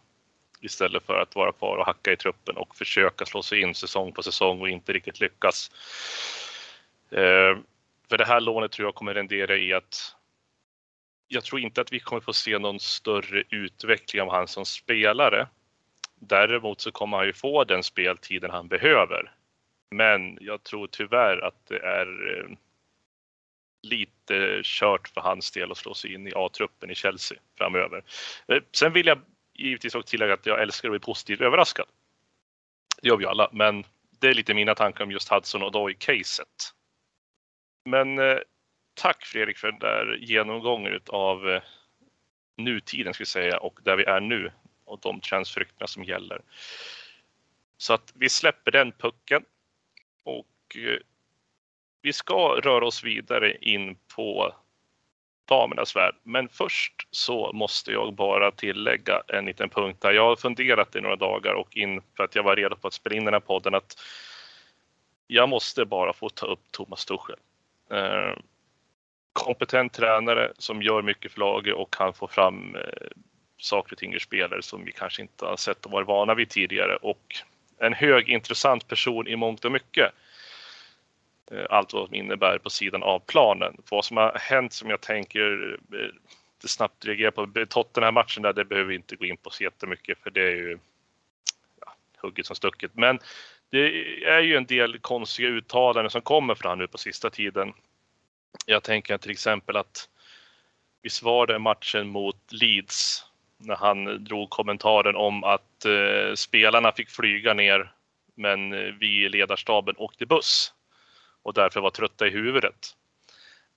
Istället för att vara kvar och hacka i truppen och försöka slå sig in säsong på säsong och inte riktigt lyckas. Eh, för det här lånet tror jag kommer rendera i att jag tror inte att vi kommer få se någon större utveckling av han som spelare. Däremot så kommer han ju få den speltiden han behöver. Men jag tror tyvärr att det är eh, lite kört för hans del att slå sig in i A-truppen i Chelsea framöver. Eh, sen vill jag givetvis också tillägga att jag älskar att bli positivt överraskad. Det gör vi alla, men det är lite mina tankar om just Hudson och Doy-caset. Men eh, tack Fredrik för den där genomgången av eh, nutiden ska vi säga och där vi är nu och de transferryktena som gäller. Så att vi släpper den pucken och eh, vi ska röra oss vidare in på damernas värld. Men först så måste jag bara tillägga en liten punkt där jag har funderat i några dagar och in för att jag var redo på att spela in den här podden att jag måste bara få ta upp Thomas Tuchel. Eh, kompetent tränare som gör mycket för laget och kan få fram eh, saker och ting ur spelare som vi kanske inte har sett och varit vana vid tidigare och en hög intressant person i mångt och mycket. Eh, allt vad det innebär på sidan av planen. Vad som har hänt som jag tänker eh, snabbt reagera på Tottenham-matchen där, det behöver vi inte gå in på så jättemycket för det är ju ja, hugget som stucket. Men det är ju en del konstiga uttalanden som kommer från nu på sista tiden. Jag tänker till exempel att vi svarade matchen mot Leeds när han drog kommentaren om att eh, spelarna fick flyga ner men eh, vi i ledarstaben åkte buss och därför var trötta i huvudet.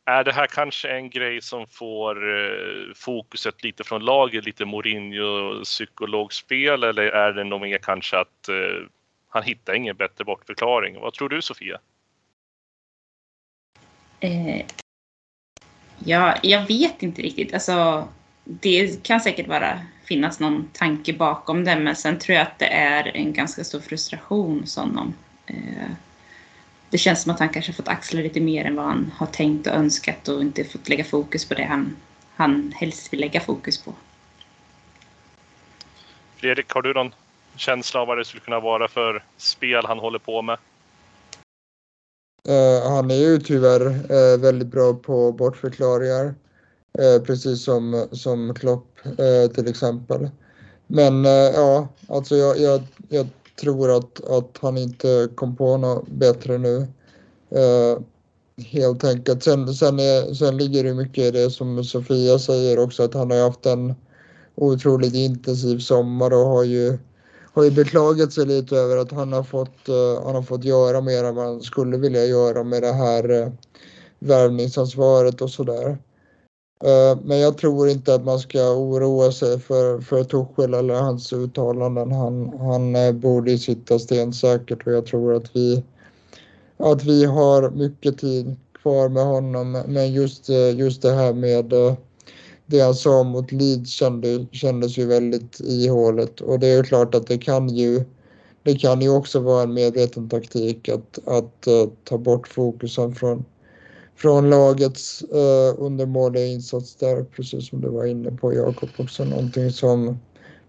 Är det här kanske en grej som får eh, fokuset lite från laget, lite Mourinho psykologspel eller är det nog mer kanske att eh, han hittar ingen bättre bortförklaring? Vad tror du Sofia? Eh, ja, jag vet inte riktigt. Alltså, det kan säkert vara, finnas någon tanke bakom det, men sen tror jag att det är en ganska stor frustration hos honom. Eh, det känns som att han kanske fått axla lite mer än vad han har tänkt och önskat och inte fått lägga fokus på det han, han helst vill lägga fokus på. Fredrik, har du någon känsla av vad det skulle kunna vara för spel han håller på med? Uh, han är ju tyvärr uh, väldigt bra på bortförklaringar. Uh, precis som, som Klopp till exempel. Men ja, alltså jag, jag, jag tror att, att han inte kom på något bättre nu. helt enkelt. Sen, sen, är, sen ligger det mycket i det som Sofia säger också att han har haft en otroligt intensiv sommar och har ju har ju beklagat sig lite över att han har fått, uh, han har fått göra mer än vad han skulle vilja göra med det här uh, värvningsansvaret och sådär. Uh, men jag tror inte att man ska oroa sig för, för Tuchel eller hans uttalanden. Han, han uh, borde sitta stensäkert och jag tror att vi, att vi har mycket tid kvar med honom. Men just, just det här med det han sa mot Leeds kände, kändes ju väldigt ihåligt och det är ju klart att det kan ju det kan ju också vara en medveten taktik att, att uh, ta bort fokusen från, från lagets uh, undermåliga insats där, precis som du var inne på Jakob också, någonting som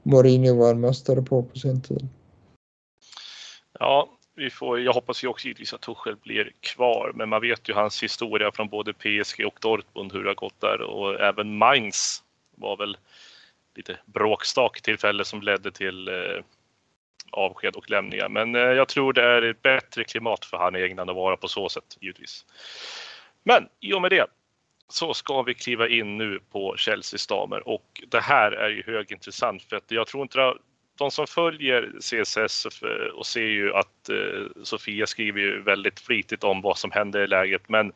Mourinho var en mästare på på sin tid. Ja, vi får, jag hoppas ju också givetvis att Tuchel blir kvar, men man vet ju hans historia från både PSG och Dortmund hur det har gått där och även Mainz var väl lite bråkstak tillfälle som ledde till eh, avsked och lämningar. Men eh, jag tror det är ett bättre klimat för han i England att vara på så sätt givetvis. Men i och med det så ska vi kliva in nu på Chelseas damer och det här är ju högintressant för att jag tror inte de som följer CSS och ser ju att eh, Sofia skriver ju väldigt flitigt om vad som händer i läget. Men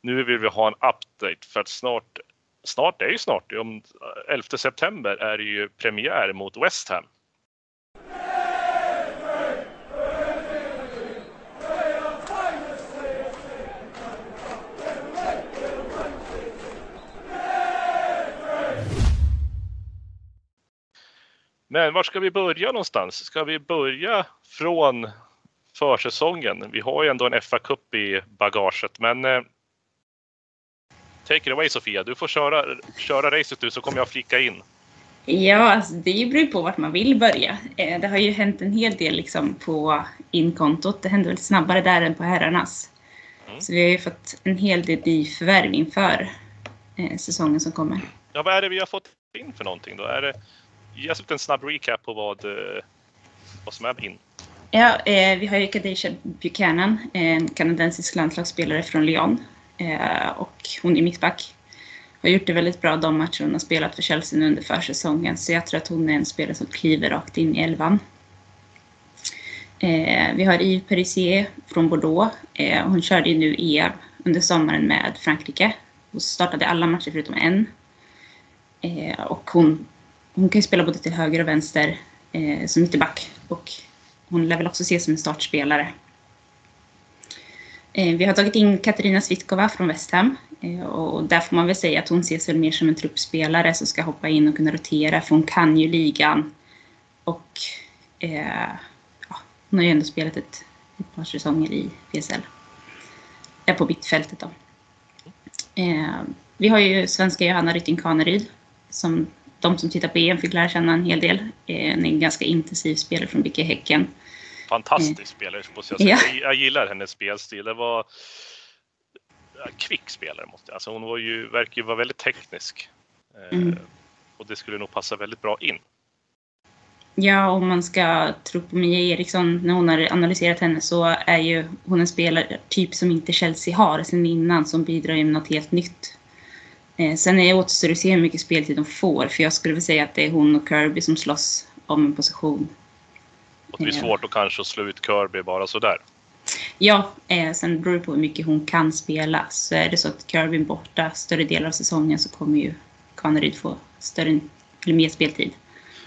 nu vill vi ha en update för att snart, snart är ju snart, om 11 september är det ju premiär mot West Ham. Men var ska vi börja någonstans? Ska vi börja från försäsongen? Vi har ju ändå en FA-cup i bagaget, men eh, take it away Sofia. Du får köra, köra racet du så kommer jag flika in. Ja, alltså det beror på vart man vill börja. Eh, det har ju hänt en hel del liksom på inkontot. Det hände väl snabbare där än på herrarnas. Mm. Så vi har ju fått en hel del nyförvärv inför eh, säsongen som kommer. Ja, vad är det vi har fått in för någonting då? Är det ge oss en snabb recap på vad, eh, vad som är in. Ja, eh, vi har ju Kadisha Buchanan, en kanadensisk landslagsspelare från Lyon. Eh, och hon är mittback. Har gjort det väldigt bra de matcher hon har spelat för Chelsea nu under försäsongen. Så jag tror att hon är en spelare som kliver rakt in i elvan. Eh, vi har Yves Perissier från Bordeaux. Eh, hon körde ju nu EM under sommaren med Frankrike. Hon startade alla matcher förutom en. Eh, och hon, hon kan ju spela både till höger och vänster eh, som ytterback. Och hon lär väl också ses som en startspelare. Eh, vi har tagit in Katarina Svitkova från West Ham. Eh, och där får man väl säga att hon ses väl mer som en truppspelare som ska hoppa in och kunna rotera för hon kan ju ligan. Och eh, ja, hon har ju ändå spelat ett, ett par säsonger i PSL. Är på mittfältet då. Eh, vi har ju svenska Johanna Rytting Kaneryd som de som tittar på EM fick lära känna en hel del. Eh, en ganska intensiv spelare från BK Häcken. Fantastisk mm. spelare måste jag säga. Ja. Jag, gillar hennes spelstil. Det var kvick spelare måste jag alltså Hon var ju, verkar ju vara väldigt teknisk. Eh, mm. Och det skulle nog passa väldigt bra in. Ja, om man ska tro på Mia Eriksson när hon har analyserat henne så är ju hon en spelartyp som inte Chelsea har sen innan som bidrar med något helt nytt. Eh, sen är det återstår att se hur mycket speltid de får för jag skulle vilja säga att det är hon och Kirby som slåss om en position. Och det blir svårt att kanske slå ut Kirby bara sådär. Ja, eh, sen beror det på hur mycket hon kan spela. Så är det så att Kirby är borta större delar av säsongen så kommer ju Kaneryd få större, eller mer speltid.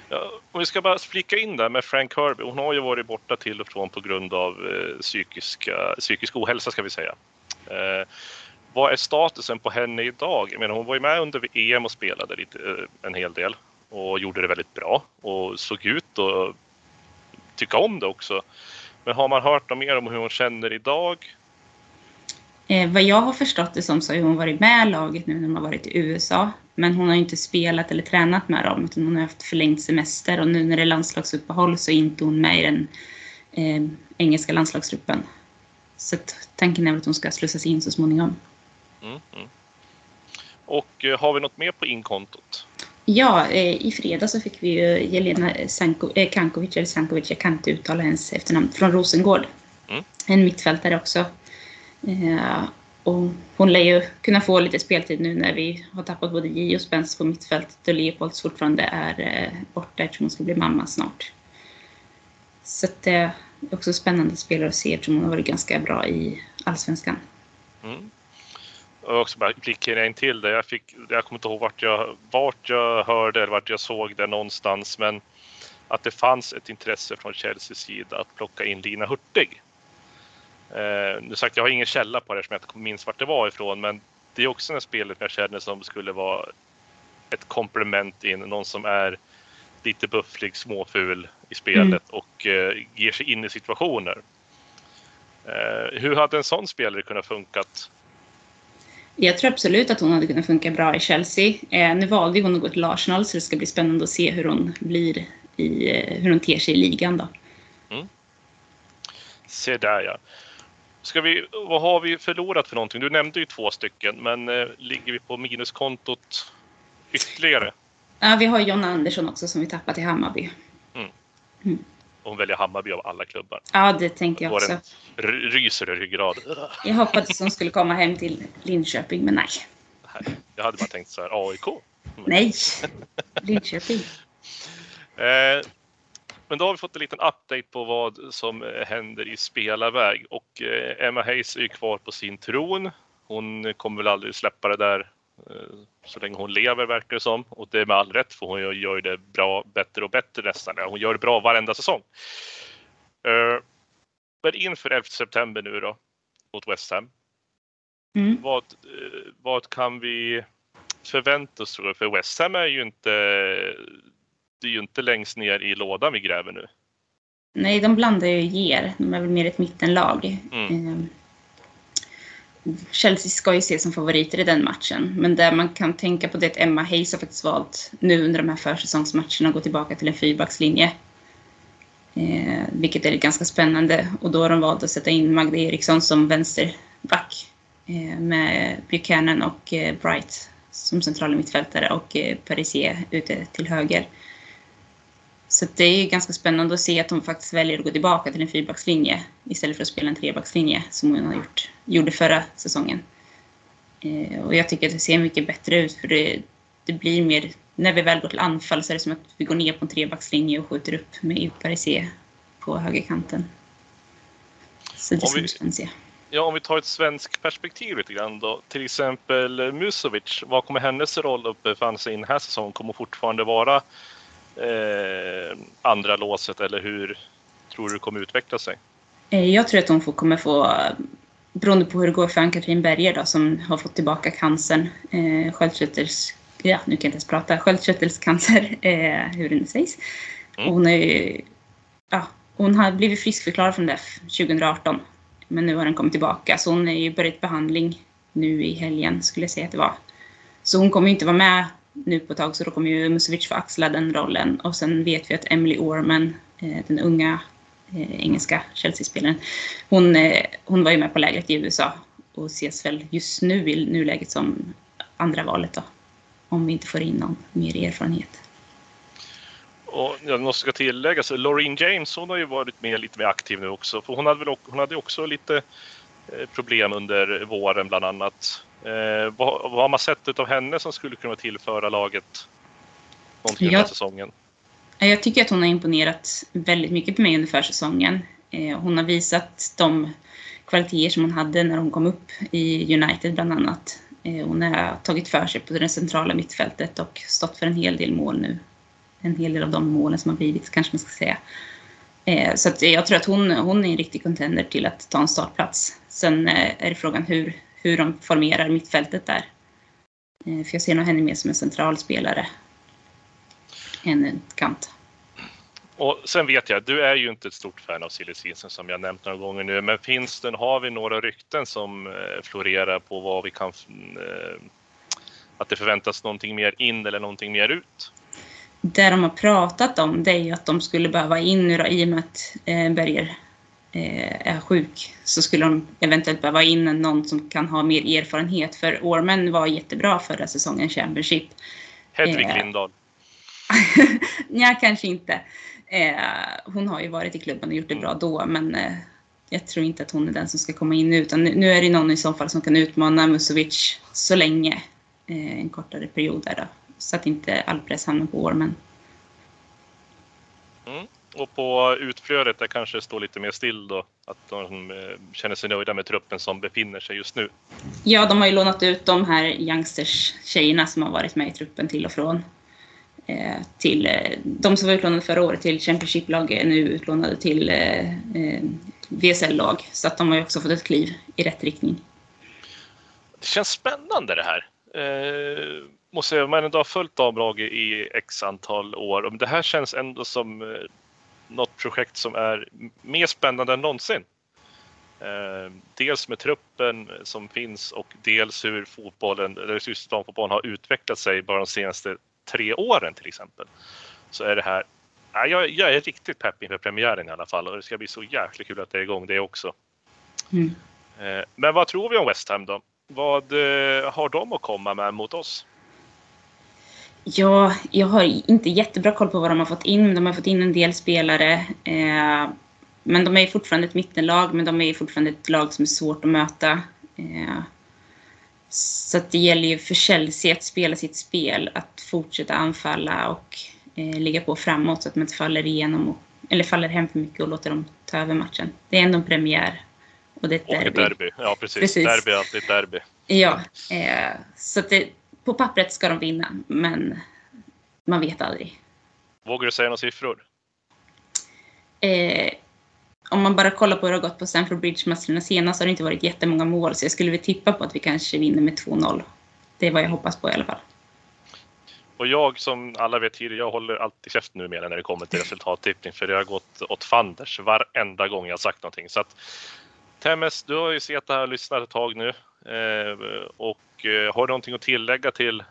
Ja, om vi ska bara flika in där med Frank Kirby. Hon har ju varit borta till och från på grund av eh, psykiska, psykisk ohälsa ska vi säga. Eh, vad är statusen på henne idag? Jag menar, hon var ju med under EM och spelade lite, eh, en hel del och gjorde det väldigt bra och såg ut att tycka om det också. Men har man hört något mer om hur hon känner idag? Eh, vad jag har förstått det som så har hon varit med laget nu när de har varit i USA. Men hon har inte spelat eller tränat med dem utan hon har haft förlängd semester och nu när det är landslagsuppehåll så är inte hon med i den eh, engelska landslagsgruppen. Så tanken är att hon ska slussas in så småningom. Mm, mm. Och eh, har vi något mer på inkontot? Ja, eh, i fredag så fick vi ju Jelena Sanko, eh, Kankovic, eller Sankovic, jag kan inte uttala hennes efternamn, från Rosengård. Mm. En mittfältare också. Eh, och hon lär ju kunna få lite speltid nu när vi har tappat både J och Spens på mittfältet och Leopolds fortfarande är eh, borta eftersom hon ska bli mamma snart. Så det är också spännande spelare att se eftersom hon har varit ganska bra i Allsvenskan. Mm och också bara klicka in till det. Jag, fick, jag kommer inte ihåg vart jag, vart jag hörde eller vart jag såg det någonstans, men att det fanns ett intresse från Chelseas sida att plocka in Lina Hurtig. Eh, nu sagt, jag har ingen källa på det som jag inte minns vart det var ifrån, men det är också en spelet jag känner som skulle vara ett komplement in, någon som är lite bufflig, småful i spelet mm. och eh, ger sig in i situationer. Eh, hur hade en sån spelare kunnat funkat jag tror absolut att hon hade kunnat funka bra i Chelsea. Eh, nu valde hon att gå till Arsenal så det ska bli spännande att se hur hon blir i, eh, hur hon ter sig i ligan då. Mm. Se där ja. Ska vi, vad har vi förlorat för någonting? Du nämnde ju två stycken, men eh, ligger vi på minuskontot ytterligare? Ja, vi har John Andersson också som vi tappat till Hammarby. Mm. Mm hon väljer Hammarby av alla klubbar. Ja, det tänkte jag också. ryser i ryggraden. Jag hoppades att hon skulle komma hem till Linköping, men nej. Jag hade bara tänkt så här, AIK? Nej, Linköping. eh, men då har vi fått en liten update på vad som händer i spelarväg och eh, Emma Hayes är ju kvar på sin tron. Hon kommer väl aldrig släppa det där Eh, så länge hon lever verkar det som. Och det är med all rätt för hon gör det bra, bättre och bättre nästan. Hon gör det bra varenda säsong. Eh, men inför 11 september nu då mot West Ham. Mm. Vad, eh, vad kan vi förvänta oss För West Ham är ju inte, det är ju inte längst ner i lådan vi gräver nu. Nej, de blandar ju ger. De är väl mer ett mittenlag. Mm. Chelsea ska ju ses som favoriter i den matchen. Men det man kan tänka på det är att Emma Hayes har faktiskt valt nu under de här försäsongsmatcherna att gå tillbaka till en fyrbackslinje. Eh, vilket är ganska spännande. Och då har de valt att sätta in Magda Eriksson som vänsterback. Eh, med Buchanan och eh, Bright som centrala mittfältare och eh, Parisier ute till höger. Så det är ganska spännande att se att de faktiskt väljer att gå tillbaka till en fyrbackslinje istället för att spela en trebackslinje som hon har gjort, gjorde förra säsongen. Eh, och jag tycker att det ser mycket bättre ut för det, det, blir mer, när vi väl går till anfall så är det som att vi går ner på en trebackslinje och skjuter upp med Parisier på högerkanten. Så det ska bli spännande att se. Ja, om vi tar ett svenskt perspektiv lite grann då. Till exempel Musovic, vad kommer hennes roll att befanna sig i den här säsongen? Kommer hon fortfarande vara eh, andra låset eller hur tror du det kommer utveckla sig? Eh, Jag tror att hon får, kommer få, beroende på hur det går för Ann-Katrin Berger då, som har fått tillbaka cancern, eh, sköldkörtels, ja nu kan jag inte ens prata, sköldkörtelcancer, eh, hur det nu sägs. Mm. Hon, är, ja, hon har blivit friskförklarad från det 2018, men nu har den kommit tillbaka. Så hon är ju börjat behandling nu i helgen, skulle jag säga att det var. Så hon kommer inte vara med nu på ett tag, så då kommer ju Musovic få axla den rollen. Och sen vet vi att Emily Orman, eh, den unga eh, engelska Chelsea-spelaren. Hon, eh, hon var ju med på lägret i USA och ses väl just nu i nuläget som andra valet då. Om vi inte får in någon mer erfarenhet. Och jag måste ska tillägga, så Lauren James hon har ju varit med lite mer aktiv nu också. För hon hade, väl, hon hade också lite problem under våren bland annat. Eh, vad, vad har man sett av henne som skulle kunna tillföra laget någonting den här Ja. säsongen? Jag tycker att hon har imponerat väldigt mycket på mig under försäsongen. Eh, Hon har visat de kvaliteter som hon hade när hon kom upp i United bland annat. Eh, Hon har tagit för sig på det centrala mittfältet och stått för en hel del mål nu. En hel del av de målen som har blivit kanske man ska säga. Eh, Så att jag tror att hon, hon är en riktig contender till att ta en startplats. Sen eh, är det frågan hur, hur de formerar mittfältet där. Eh, För jag ser nog henne mer som en central spelare än en kant. Och sen vet jag, du är ju inte ett stort fan av silly season som jag nämnt några gånger nu, men finns det, har vi några rykten som eh, florerar på vad vi kan, eh, att det förväntas någonting mer in eller någonting mer ut? Det de har pratat om det är ju att de skulle behöva in nu då, i och med att Berger är sjuk så skulle de eventuellt behöva in någon som kan ha mer erfarenhet för Ormen var jättebra förra säsongen Championship. Hedvig Eh. Lindahl. Nej, kanske inte. Eh, hon har ju varit i klubben och gjort det bra då men eh, jag tror inte att hon är den som ska komma in nu utan nu, nu är det någon i så fall som kan utmana Musovic så länge. Eh, en kortare period där då. Så att inte all press hamnar på Ormen. Och på utflödet där kanske det står lite mer still då, att de eh, känner sig nöjda med truppen som befinner sig just nu. Ja, de har ju lånat ut de här youngsters-tjejerna som har varit med i truppen till och från. Eh, till, eh, de som var utlånade förra året till Championship-lag är nu utlånade till eh, VSL-lag. Så att de har ju också fått ett kliv i rätt riktning. Det känns spännande det här. Eh, måste säga, man ändå har följt damlaget i x antal år. Men det här känns ändå som något projekt som är mer spännande än någonsin. Eh, dels med truppen som finns och dels hur fotbollen, eller just damfotbollen har utvecklat sig bara de senaste tre åren till exempel. Så är det här, ja, jag, jag är riktigt pepp inför premiären i alla fall och det ska bli så jäkla kul att det är igång det också. Mm. Eh, Men vad tror vi om West Ham då? Vad eh, har de att komma med mot oss? Ja, jag har inte jättebra koll på vad de har fått in. De har fått in en del spelare. Eh, men de är fortfarande ett mittenlag, men de är fortfarande ett lag som är svårt att möta. Eh, så att det gäller ju för Chelsea att spela sitt spel, att fortsätta anfalla och eh, ligga på framåt så att man inte faller igenom och, eller faller hem för mycket och låter dem ta över matchen. Det är ändå en premiär och det är ett Och derby. derby. Ja, precis. Precis. Derby är alltid ett derby. Ja, eh, så att det, på pappret ska de vinna, men man vet aldrig. Vågar du säga några siffror? Eh, om man bara kollar på hur det har gått på Stamford Bridge-matcherna senast har det inte varit jättemånga mål, så jag skulle väl tippa på att vi kanske vinner med 2-0. Det är vad jag hoppas på i alla fall. Och jag som alla vet tidigare, jag håller alltid käften nu med när det kommer till resultattippning för det har gått åt fanders varenda gång jag har sagt någonting. Så att Temmes, du har ju sett det här och lyssnat ett tag nu. Eh, och eh, har du någonting att tillägga till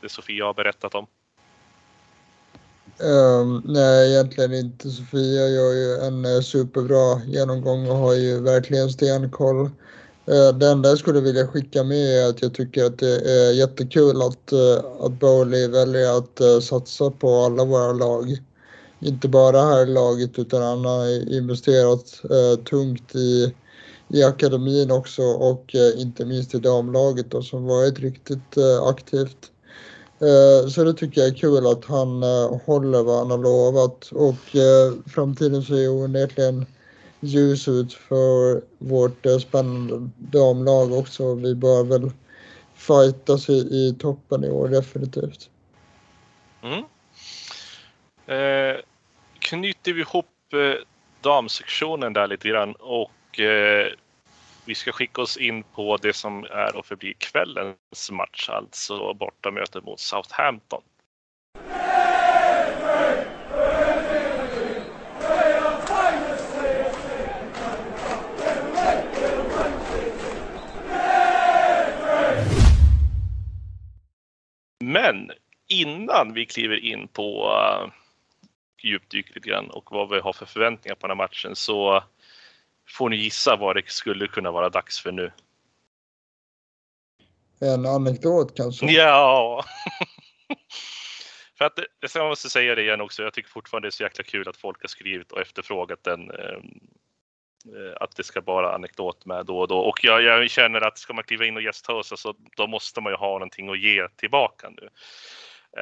det Sofia har berättat om? Um, nej, egentligen inte. Sofia gör ju en eh, superbra genomgång och har ju verkligen stenkoll. Uh, det enda jag skulle vilja skicka med är att jag tycker att det är jättekul att, att Bowley väljer att satsa på alla våra lag. Inte bara här i laget utan han har investerat tungt i, i akademin också och eh, inte minst i damlaget då, som varit riktigt eh, aktivt. Eh, Så det tycker jag är kul att han eh, håller vad han har lovat och eh, framtiden ser ju onekligen ljus ut för vårt eh, spännande damlag också. Vi bör väl fightas i, i toppen i år definitivt. Mm. Eh, knyter vi ihop eh, damsektionen där lite grann och eh, vi ska skicka oss in på det som är och förblir kvällens match, alltså bortamötet mot Southampton. Men innan vi kliver in på eh, uh, djupdyk lite grann och vad vi har för förväntningar på den här matchen så får ni gissa vad det skulle kunna vara dags för nu. En anekdot kanske? Ja! för att det, jag måste säga det igen också, jag tycker fortfarande det är så jäkla kul att folk har skrivit och efterfrågat den ehm, eh, att det ska vara anekdot med då och då. Och jag, jag känner att ska man kliva in och gästhosta så då måste man ju ha någonting att ge tillbaka nu.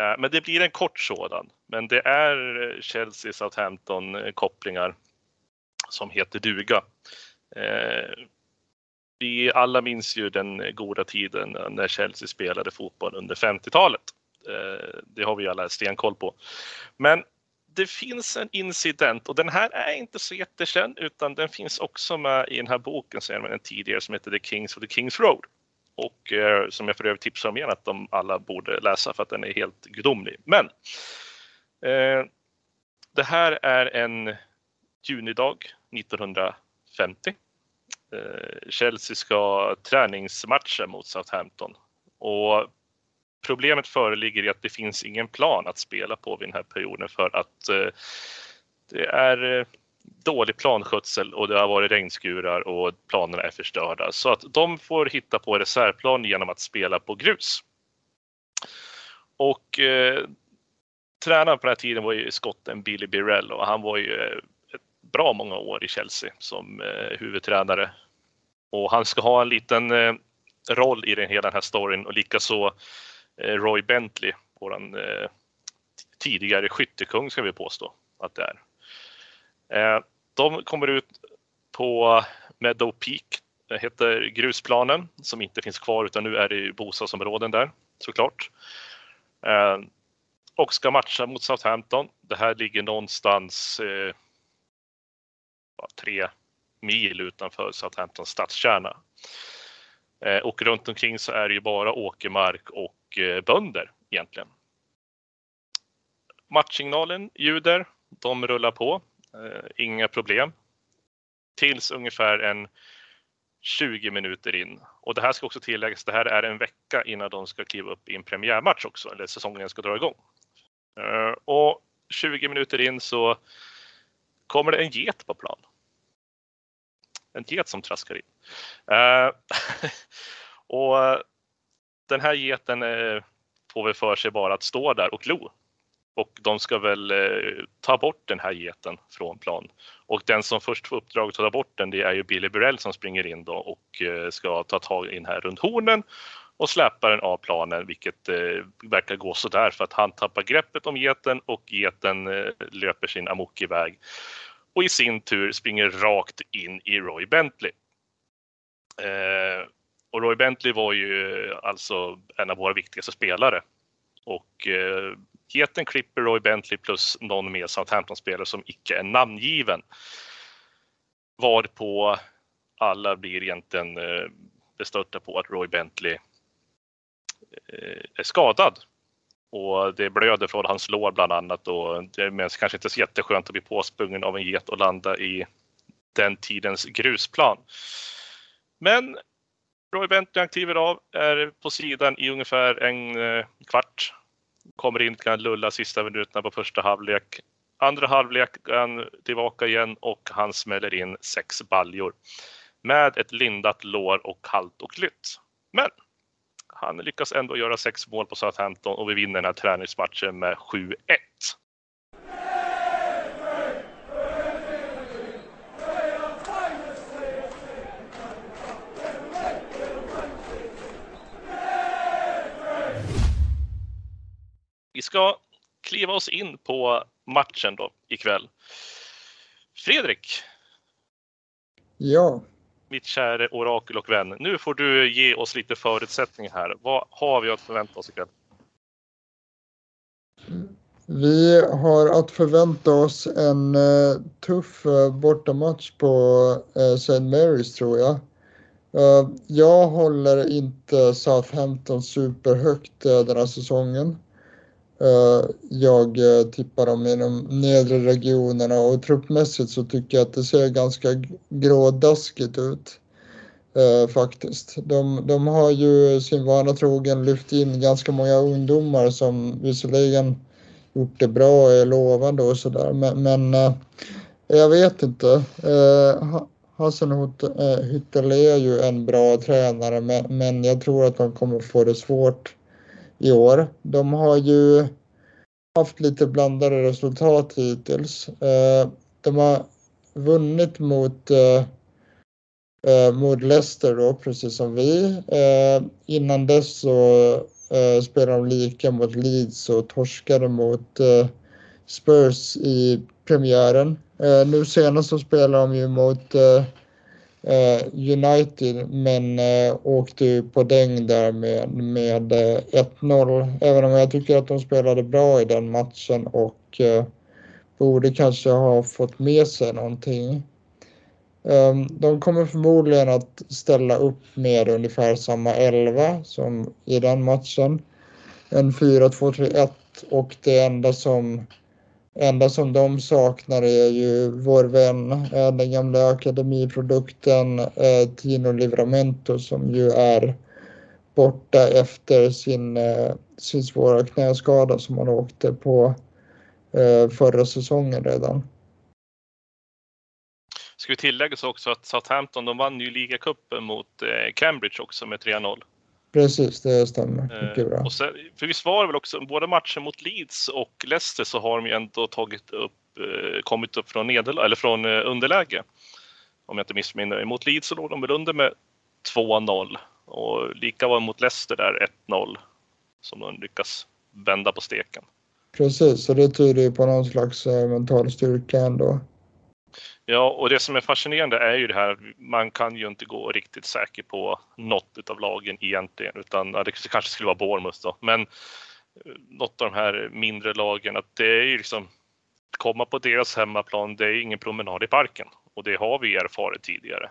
Eh, men det blir en kort sådan. Men det är Chelsea Southampton eh, kopplingar som heter duga. Eh, vi alla minns ju den goda tiden när Chelsea spelade fotboll under 50-talet. Eh, det har vi alla stenkoll på. Men det finns en incident och den här är inte så jättekänd utan den finns också med i den här boken som jag tidigare som heter The Kings of the Kings Road och eh, som jag för övrigt tipsar om igen att de alla borde läsa för att den är helt gudomlig. Men eh, det här är en junidag 1950. Eh, Chelsea ska träningsmatcha mot Southampton och problemet föreligger i att det finns ingen plan att spela på vid den här perioden för att eh, det är eh, dålig planskötsel och det har varit regnskurar och planerna är förstörda. Så att de får hitta på reservplan genom att spela på grus. Och eh, tränaren på den här tiden var ju skotten Billy Birrell och han var ju eh, bra många år i Chelsea som eh, huvudtränare. Och han ska ha en liten eh, roll i den, hela den här storyn och likaså eh, Roy Bentley, våran eh, tidigare skyttekung ska vi påstå att det är. Eh, de kommer ut på Meadow Peak, det heter grusplanen som inte finns kvar utan nu är det bostadsområden där såklart. Eh, och ska matcha mot Southampton. Det här ligger någonstans eh, tre mil utanför Southamptons stadskärna. Eh, och runt omkring så är det ju bara åkermark och eh, bönder egentligen. Matchsignalen ljuder, de rullar på. Eh, inga problem. Tills ungefär en 20 minuter in. Och det här ska också tilläggas, det här är en vecka innan de ska kliva upp i en premiärmatch också, eller säsongen ska dra igång. Och 20 minuter in så kommer det en get på plan. En get som traskar in. Eh, och den här geten eh, får väl för sig bara att stå där och glo och de ska väl eh, ta bort den här geten från plan. Och den som först får uppdraget att ta bort den det är ju Billy Burrell som springer in då och eh, ska ta tag in här runt hornen och släpar den av planen vilket eh, verkar gå sådär för att han tappar greppet om geten och geten eh, löper sin amok iväg och i sin tur springer rakt in i Roy Bentley. Eh, och Roy Bentley var ju alltså en av våra viktigaste spelare och eh, Geten klipper Roy Bentley plus någon mer Southampton-spelare som icke är namngiven. Varpå alla blir egentligen eh, bestörta på att Roy Bentley eh, är skadad. Och det blöder från hans lår bland annat och det är kanske inte så jätteskönt att bli påsprungen av en get och landa i den tidens grusplan. Men Roy Bentley kliver av, är på sidan i ungefär en eh, kvart kommer in, kan lulla sista minuterna på första halvlek. Andra halvlek är han tillbaka igen och han smäller in sex baljor med ett lindat lår och kallt och lytt. Men han lyckas ändå göra sex mål på Southampton och vi vinner den här träningsmatchen med 7-1. Vi ska kliva oss in på matchen då ikväll. Fredrik, Ja. Mitt käre orakel och vän. Nu får du ge oss lite förutsättningar här. Vad har vi att förvänta oss ikväll? Vi har att förvänta oss en uh, tuff uh, bortamatch på eh, uh, St. Mary's tror jag. jag håller inte Southampton superhögt den här säsongen. Eh, jag eh, tippar dem i de nedre regionerna och truppmässigt så tycker jag att det ser ganska grådaskigt ut. Eh, faktiskt. De, de har ju sin vana trogen lyft in ganska många ungdomar som visserligen gjort det bra och är lovande och sådär. Men, men eh, jag vet inte. Äh, Hyttel är ju en bra tränare men, men jag tror att de kommer få det svårt i år. De har ju haft lite blandade resultat hittills. Eh, de har vunnit mot eh, eh, mot Leicester då, precis som vi. innan dess så spelade de lika mot Leeds och torskade mot Spurs i premiären. Nu senast så spelade de ju mot Eh, United men eh, åkte ju på däng där med, med eh, 1-0. Även om jag tycker att de spelade bra i den matchen och eh, borde kanske ha fått med sig någonting. Ehm, de kommer förmodligen att ställa upp med ungefär samma elva som i den matchen. En 4-2-3-1 och det enda som, enda som de saknar är ju vår vän, eh, den gamla akademiprodukten eh, Tino Livramento som ju är borta efter sin, eh, sin svåra knäskada som han åkte på eh, förra säsongen redan. Ska vi tillägga så också att Southampton de vann ju ligacupen mot eh, Cambridge också med 3-0. Precis, det stämmer. Mycket bra. Och sen, för visst var det väl också, både matchen mot Leeds och Leicester så har de ju ändå tagit upp, eh, kommit upp från, nederlag, eller från eh, underläge. Om jag inte missminner mig. Mot Leeds så låg de väl under med 2-0 och lika var mot Leicester där 1-0 som de lyckas vända på steken. Precis, så det tyder ju på någon slags mental styrka ändå. Ja, och det som är fascinerande är ju det här man kan ju inte gå riktigt säker på något av lagen egentligen, utan ja, det kanske skulle vara Bournemouth då, men eh, något av de här mindre lagen, att det är ju liksom komma på deras hemmaplan, det är ingen promenad i parken och det har vi erfarit tidigare.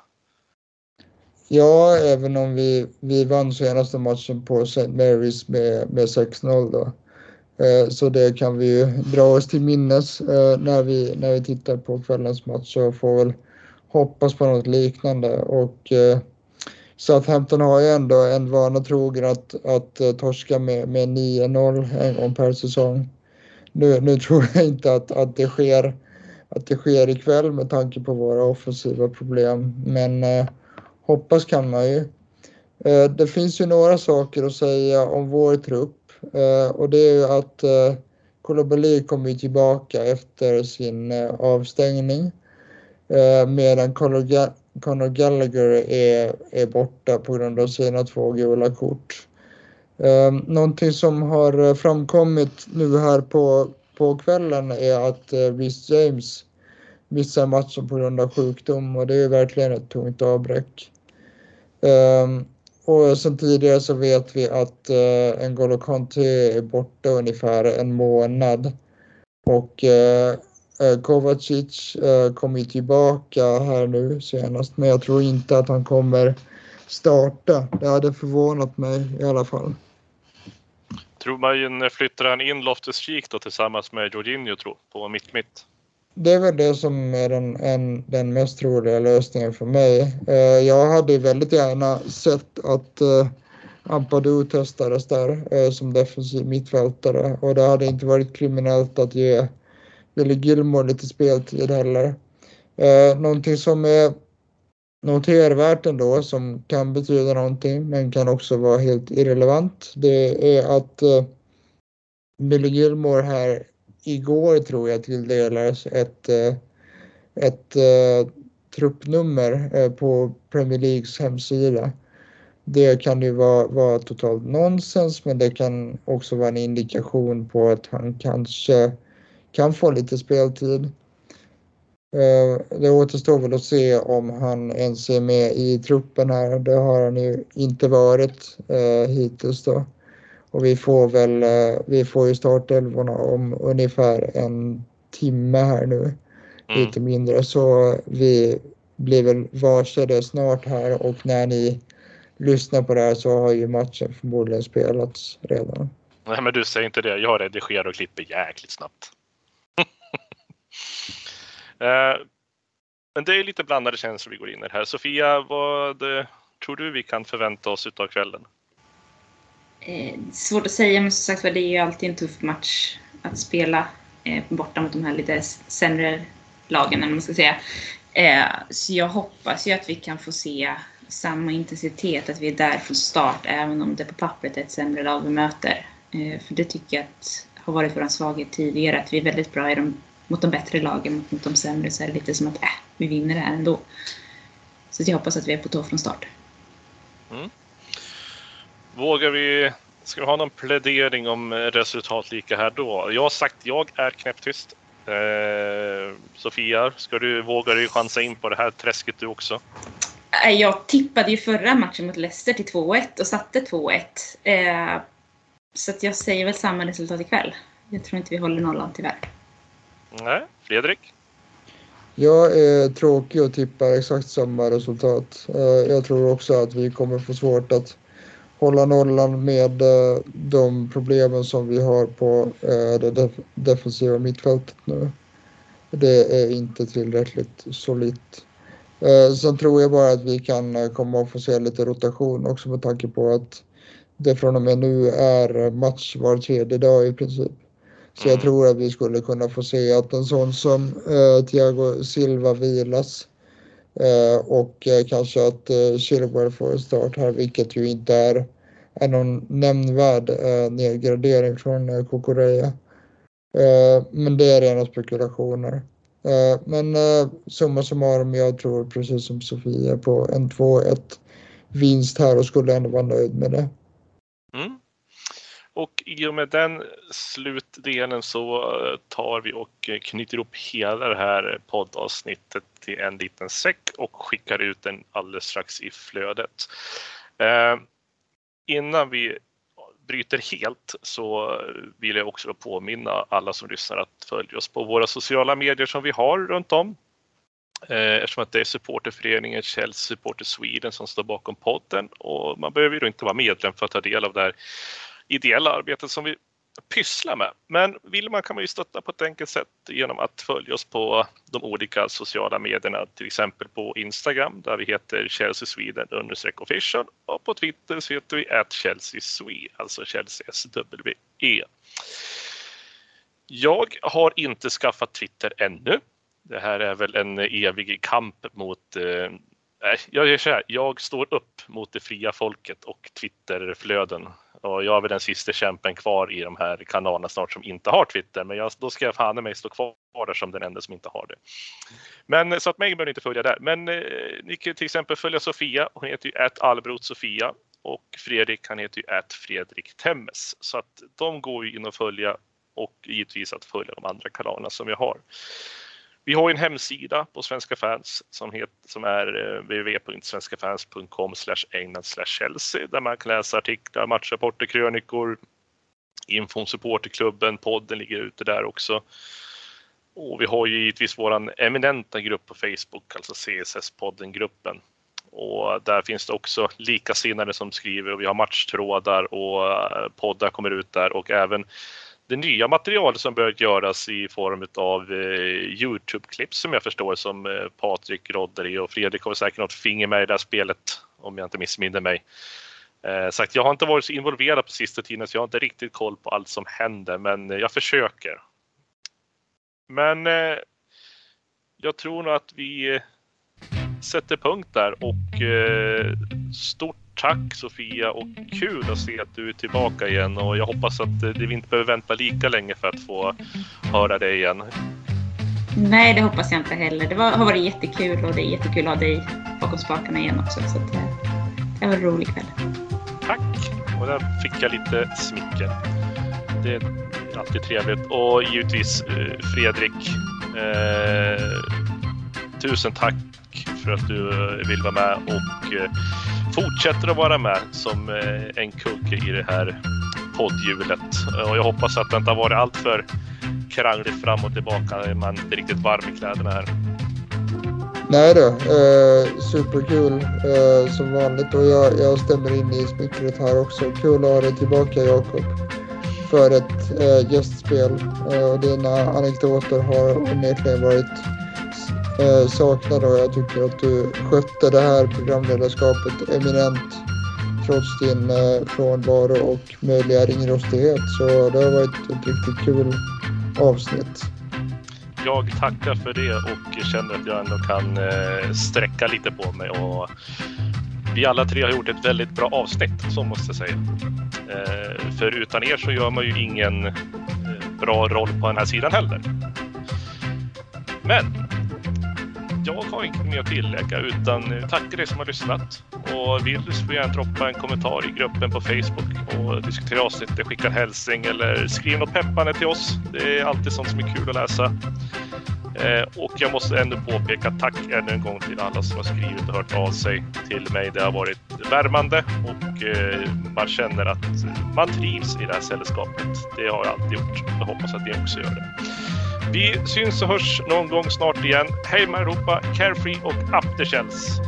Ja, även om vi, vi vann senaste matchen på St. Mary's med, med 6-0 då. Eh, så det kan vi ju dra oss till minnes eh, när vi, när vi tittar på kvällens match och får väl hoppas på något liknande. Och eh, Southampton har ju ändå en vana trogen att, att torska med, med 9-0 en gång per säsong. Nu, nu tror jag inte att, att, det sker, att det sker ikväll med tanke på våra offensiva problem, men eh, hoppas kan man ju. Eh, det finns ju några saker att säga om vår trupp Eh, och det är ju att eh, Kolobaly kommer tillbaka efter sin eh, avstängning. medan Conor Gallagher är, är borta på grund av sina två gula kort. någonting som har framkommit nu här på, på kvällen är att Rhys James missar matchen på grund av sjukdom och det är verkligen ett tungt avbräck. Och sen tidigare så vet vi att eh, N'Golo Kanté är borta ungefär en månad. Och eh, eh Kovacic eh, kommer tillbaka här nu senast, men jag tror inte att han kommer starta. Det hade förvånat mig i alla fall. Tror man flyttar han in Loftus-Cheek då tillsammans med Jorginho tror på mitt-mitt? Det är väl det som är den, en, den mest troliga lösningen för mig. Eh, jag hade väldigt gärna sett att eh, Ampadu testades där eh, som defensiv mittfältare och det hade inte varit kriminellt att ge Billy Gilmore lite speltid heller. Eh, någonting som är notervärt ändå som kan betyda någonting men kan också vara helt irrelevant. Det är att eh, Billy Gilmore här igår tror jag tilldelades ett, eh, ett eh, truppnummer eh, på Premier Leagues hemsida. Det kan ju vara, vara totalt nonsens men det kan också vara en indikation på att han kanske kan få lite speltid. Eh, det återstår väl att se om han ens är med i truppen här. Det har han ju inte varit eh, hittills då. Och vi får väl, eh, vi får ju startelvorna om ungefär en timme här nu. Mm. Lite mindre. Så vi blir väl varse det snart här och när ni lyssnar på det här så har ju matchen förmodligen spelats redan. Nej men du säger inte det. Jag redigerar och klipper jäkligt snabbt. Eh, men det är lite blandade känslor vi går in i här. Sofia, vad tror du vi kan förvänta oss utav kvällen? Eh, svårt att säga, men som sagt det är ju alltid en tuff match att spela eh, borta mot de här lite sämre lagen, eller man ska säga. Eh, så jag hoppas ju att vi kan få se samma intensitet, att vi är där från start, även om det på pappret är ett sämre lag vi möter. Eh, för det tycker jag att har varit vår svaghet tidigare, att vi är väldigt bra i de, mot de bättre lagen, mot, mot de sämre så är det lite som att äh, vi vinner det här ändå. Så jag hoppas att vi är på tå från start. Mm. Vågar vi, ska vi ha någon plädering om resultat lika här då? Jag har sagt jag är knäpptyst. Eh, Sofia, ska du, vågar du chansa in på det här träsket du också? Jag tippade ju förra matchen mot Leicester till 2-1 och satte 2-1. Eh, så jag säger väl samma resultat ikväll. Jag tror inte vi håller nollan tyvärr. Nej, Fredrik? Jag är tråkig och tippar exakt samma resultat. Eh, jag tror också att vi kommer få svårt att hålla nollan med eh, de problemen som vi har på eh, det defensiva mittfältet nu. Det är inte tillräckligt solitt. Eh, sen tror jag bara att vi kan eh, komma att få se lite rotation också med tanke på att det från och med nu är eh, match var tredje dag i princip. Så jag tror att vi skulle kunna få se att en sån som eh, Thiago Silva vilas eh, Eh, och eh, kanske att eh, Chilwell får start här, vilket ju inte är, är någon nämnvärd eh, nedgradering från eh, Kokoreya. Men det är rena spekulationer. Men summa summarum, jag tror precis som Sofia på en 2-1 vinst här och skulle ändå vara nöjd med det. Mm. Och i och med den slutdelen så tar vi och knyter ihop hela det här poddavsnittet till en liten säck och skickar ut den alldeles strax i flödet. Eh, innan vi bryter helt så vill jag också påminna alla som lyssnar att följa oss på våra sociala medier som vi har runt om. Eh, eftersom att det är supporterföreningen Chelsea Supporter Sweden som står bakom podden och man behöver ju inte vara medlem för att ta del av det här ideella arbetet som vi pyssla med. Men vill man kan man ju stötta på ett enkelt sätt genom att följa oss på de olika sociala medierna, till exempel på Instagram där vi heter Chelsea Sweden official och på Twitter så heter vi at Chelsea Swe, alltså Chelsea SWE. Jag har inte skaffat Twitter ännu. Det här är väl en evig kamp mot eh, jag gör så här, jag står upp mot det fria folket och Twitterflöden och jag är väl den sista kämpen kvar i de här kanalerna snart som inte har Twitter. Men jag, då ska jag fan mig stå kvar där som den enda som inte har det. Men eh, så att mig behöver ni inte följa där. Men eh, ni kan till exempel följa Sofia. Hon heter ju Albrot Sofia och Fredrik han heter ju Fredrik Temmes. Så att de går ju in och följa och givetvis att följa de andra kanalerna som jag har. Vi har en hemsida på Svenska fans som, heter, som är eh, www.svenskafans.com england Chelsea där man kan läsa artiklar, matchrapporter, krönikor, info om supporterklubben, podden ligger ute där också. Och vi har ju givetvis våran eminenta grupp på Facebook, alltså CSS-podden-gruppen. Och där finns det också likasinnade som skriver och vi har matchtrådar och eh, poddar kommer ut där och även det nya material som börjat göras i form av eh, Youtube-klipp som jag förstår som eh, Patrik i och Fredrik har säkert något finger med i det här spelet om jag inte missminner mig. Eh, sagt, jag har inte varit så involverad på sista tiden så jag har inte riktigt koll på allt som händer men eh, jag försöker. Men eh, jag tror nog att vi eh, sätter punkt där och eh, stort tack Sofia och kul att se att du är tillbaka igen och jag hoppas att eh, vi inte behöver vänta lika länge för att få höra dig igen. Nej, det hoppas jag inte heller. Det var, har varit jättekul och det är jättekul att ha dig bakom spakarna igen också. Så att, eh, det var en rolig kväll. Tack! Och där fick jag lite smicker. Det är alltid trevligt. Och givetvis Fredrik. Eh, tusen tack för att du eh, vill vara med och eh, fortsätter att vara med som eh, en kugge i det här poddhjulet. Och jag hoppas att det inte har varit alltför krangligt fram och tillbaka. Man är inte riktigt varm i kläderna här. Nej då, eh, superkul eh, som vanligt och jag, jag stämmer in i smickret här också. Kul att ha dig tillbaka Jakob för ett eh, gästspel eh, och dina anekdoter har onekligen varit eh, saknade och jag tycker att du skötte det här programledarskapet eminent trots din eh, frånvaro och möjliga ringrostighet. Så det har varit ett riktigt kul avsnitt. Jag tackar för det och känner att jag ändå kan eh, sträcka lite på mig. Och vi alla tre har gjort ett väldigt bra avsnitt, så måste jag säga. Eh, för utan er så gör man ju ingen eh, bra roll på den här sidan heller. Men jag har inget mer att tillägga utan eh, tackar er som har lyssnat. Och vill så får gärna droppa en kommentar i gruppen på Facebook och diskutera avsnittet, skicka en hälsning eller skriv något peppande till oss. Det är alltid sånt som är kul att läsa. Eh, och jag måste ändå påpeka tack ännu en gång till alla som har skrivit och hört av sig till mig. Det har varit värmande och eh, man känner att man trivs i det här sällskapet. Det har jag alltid gjort. Jag hoppas att ni också gör det. Vi syns och hörs någon gång snart igen. Hej med Europa, Carefree och Up the Shells.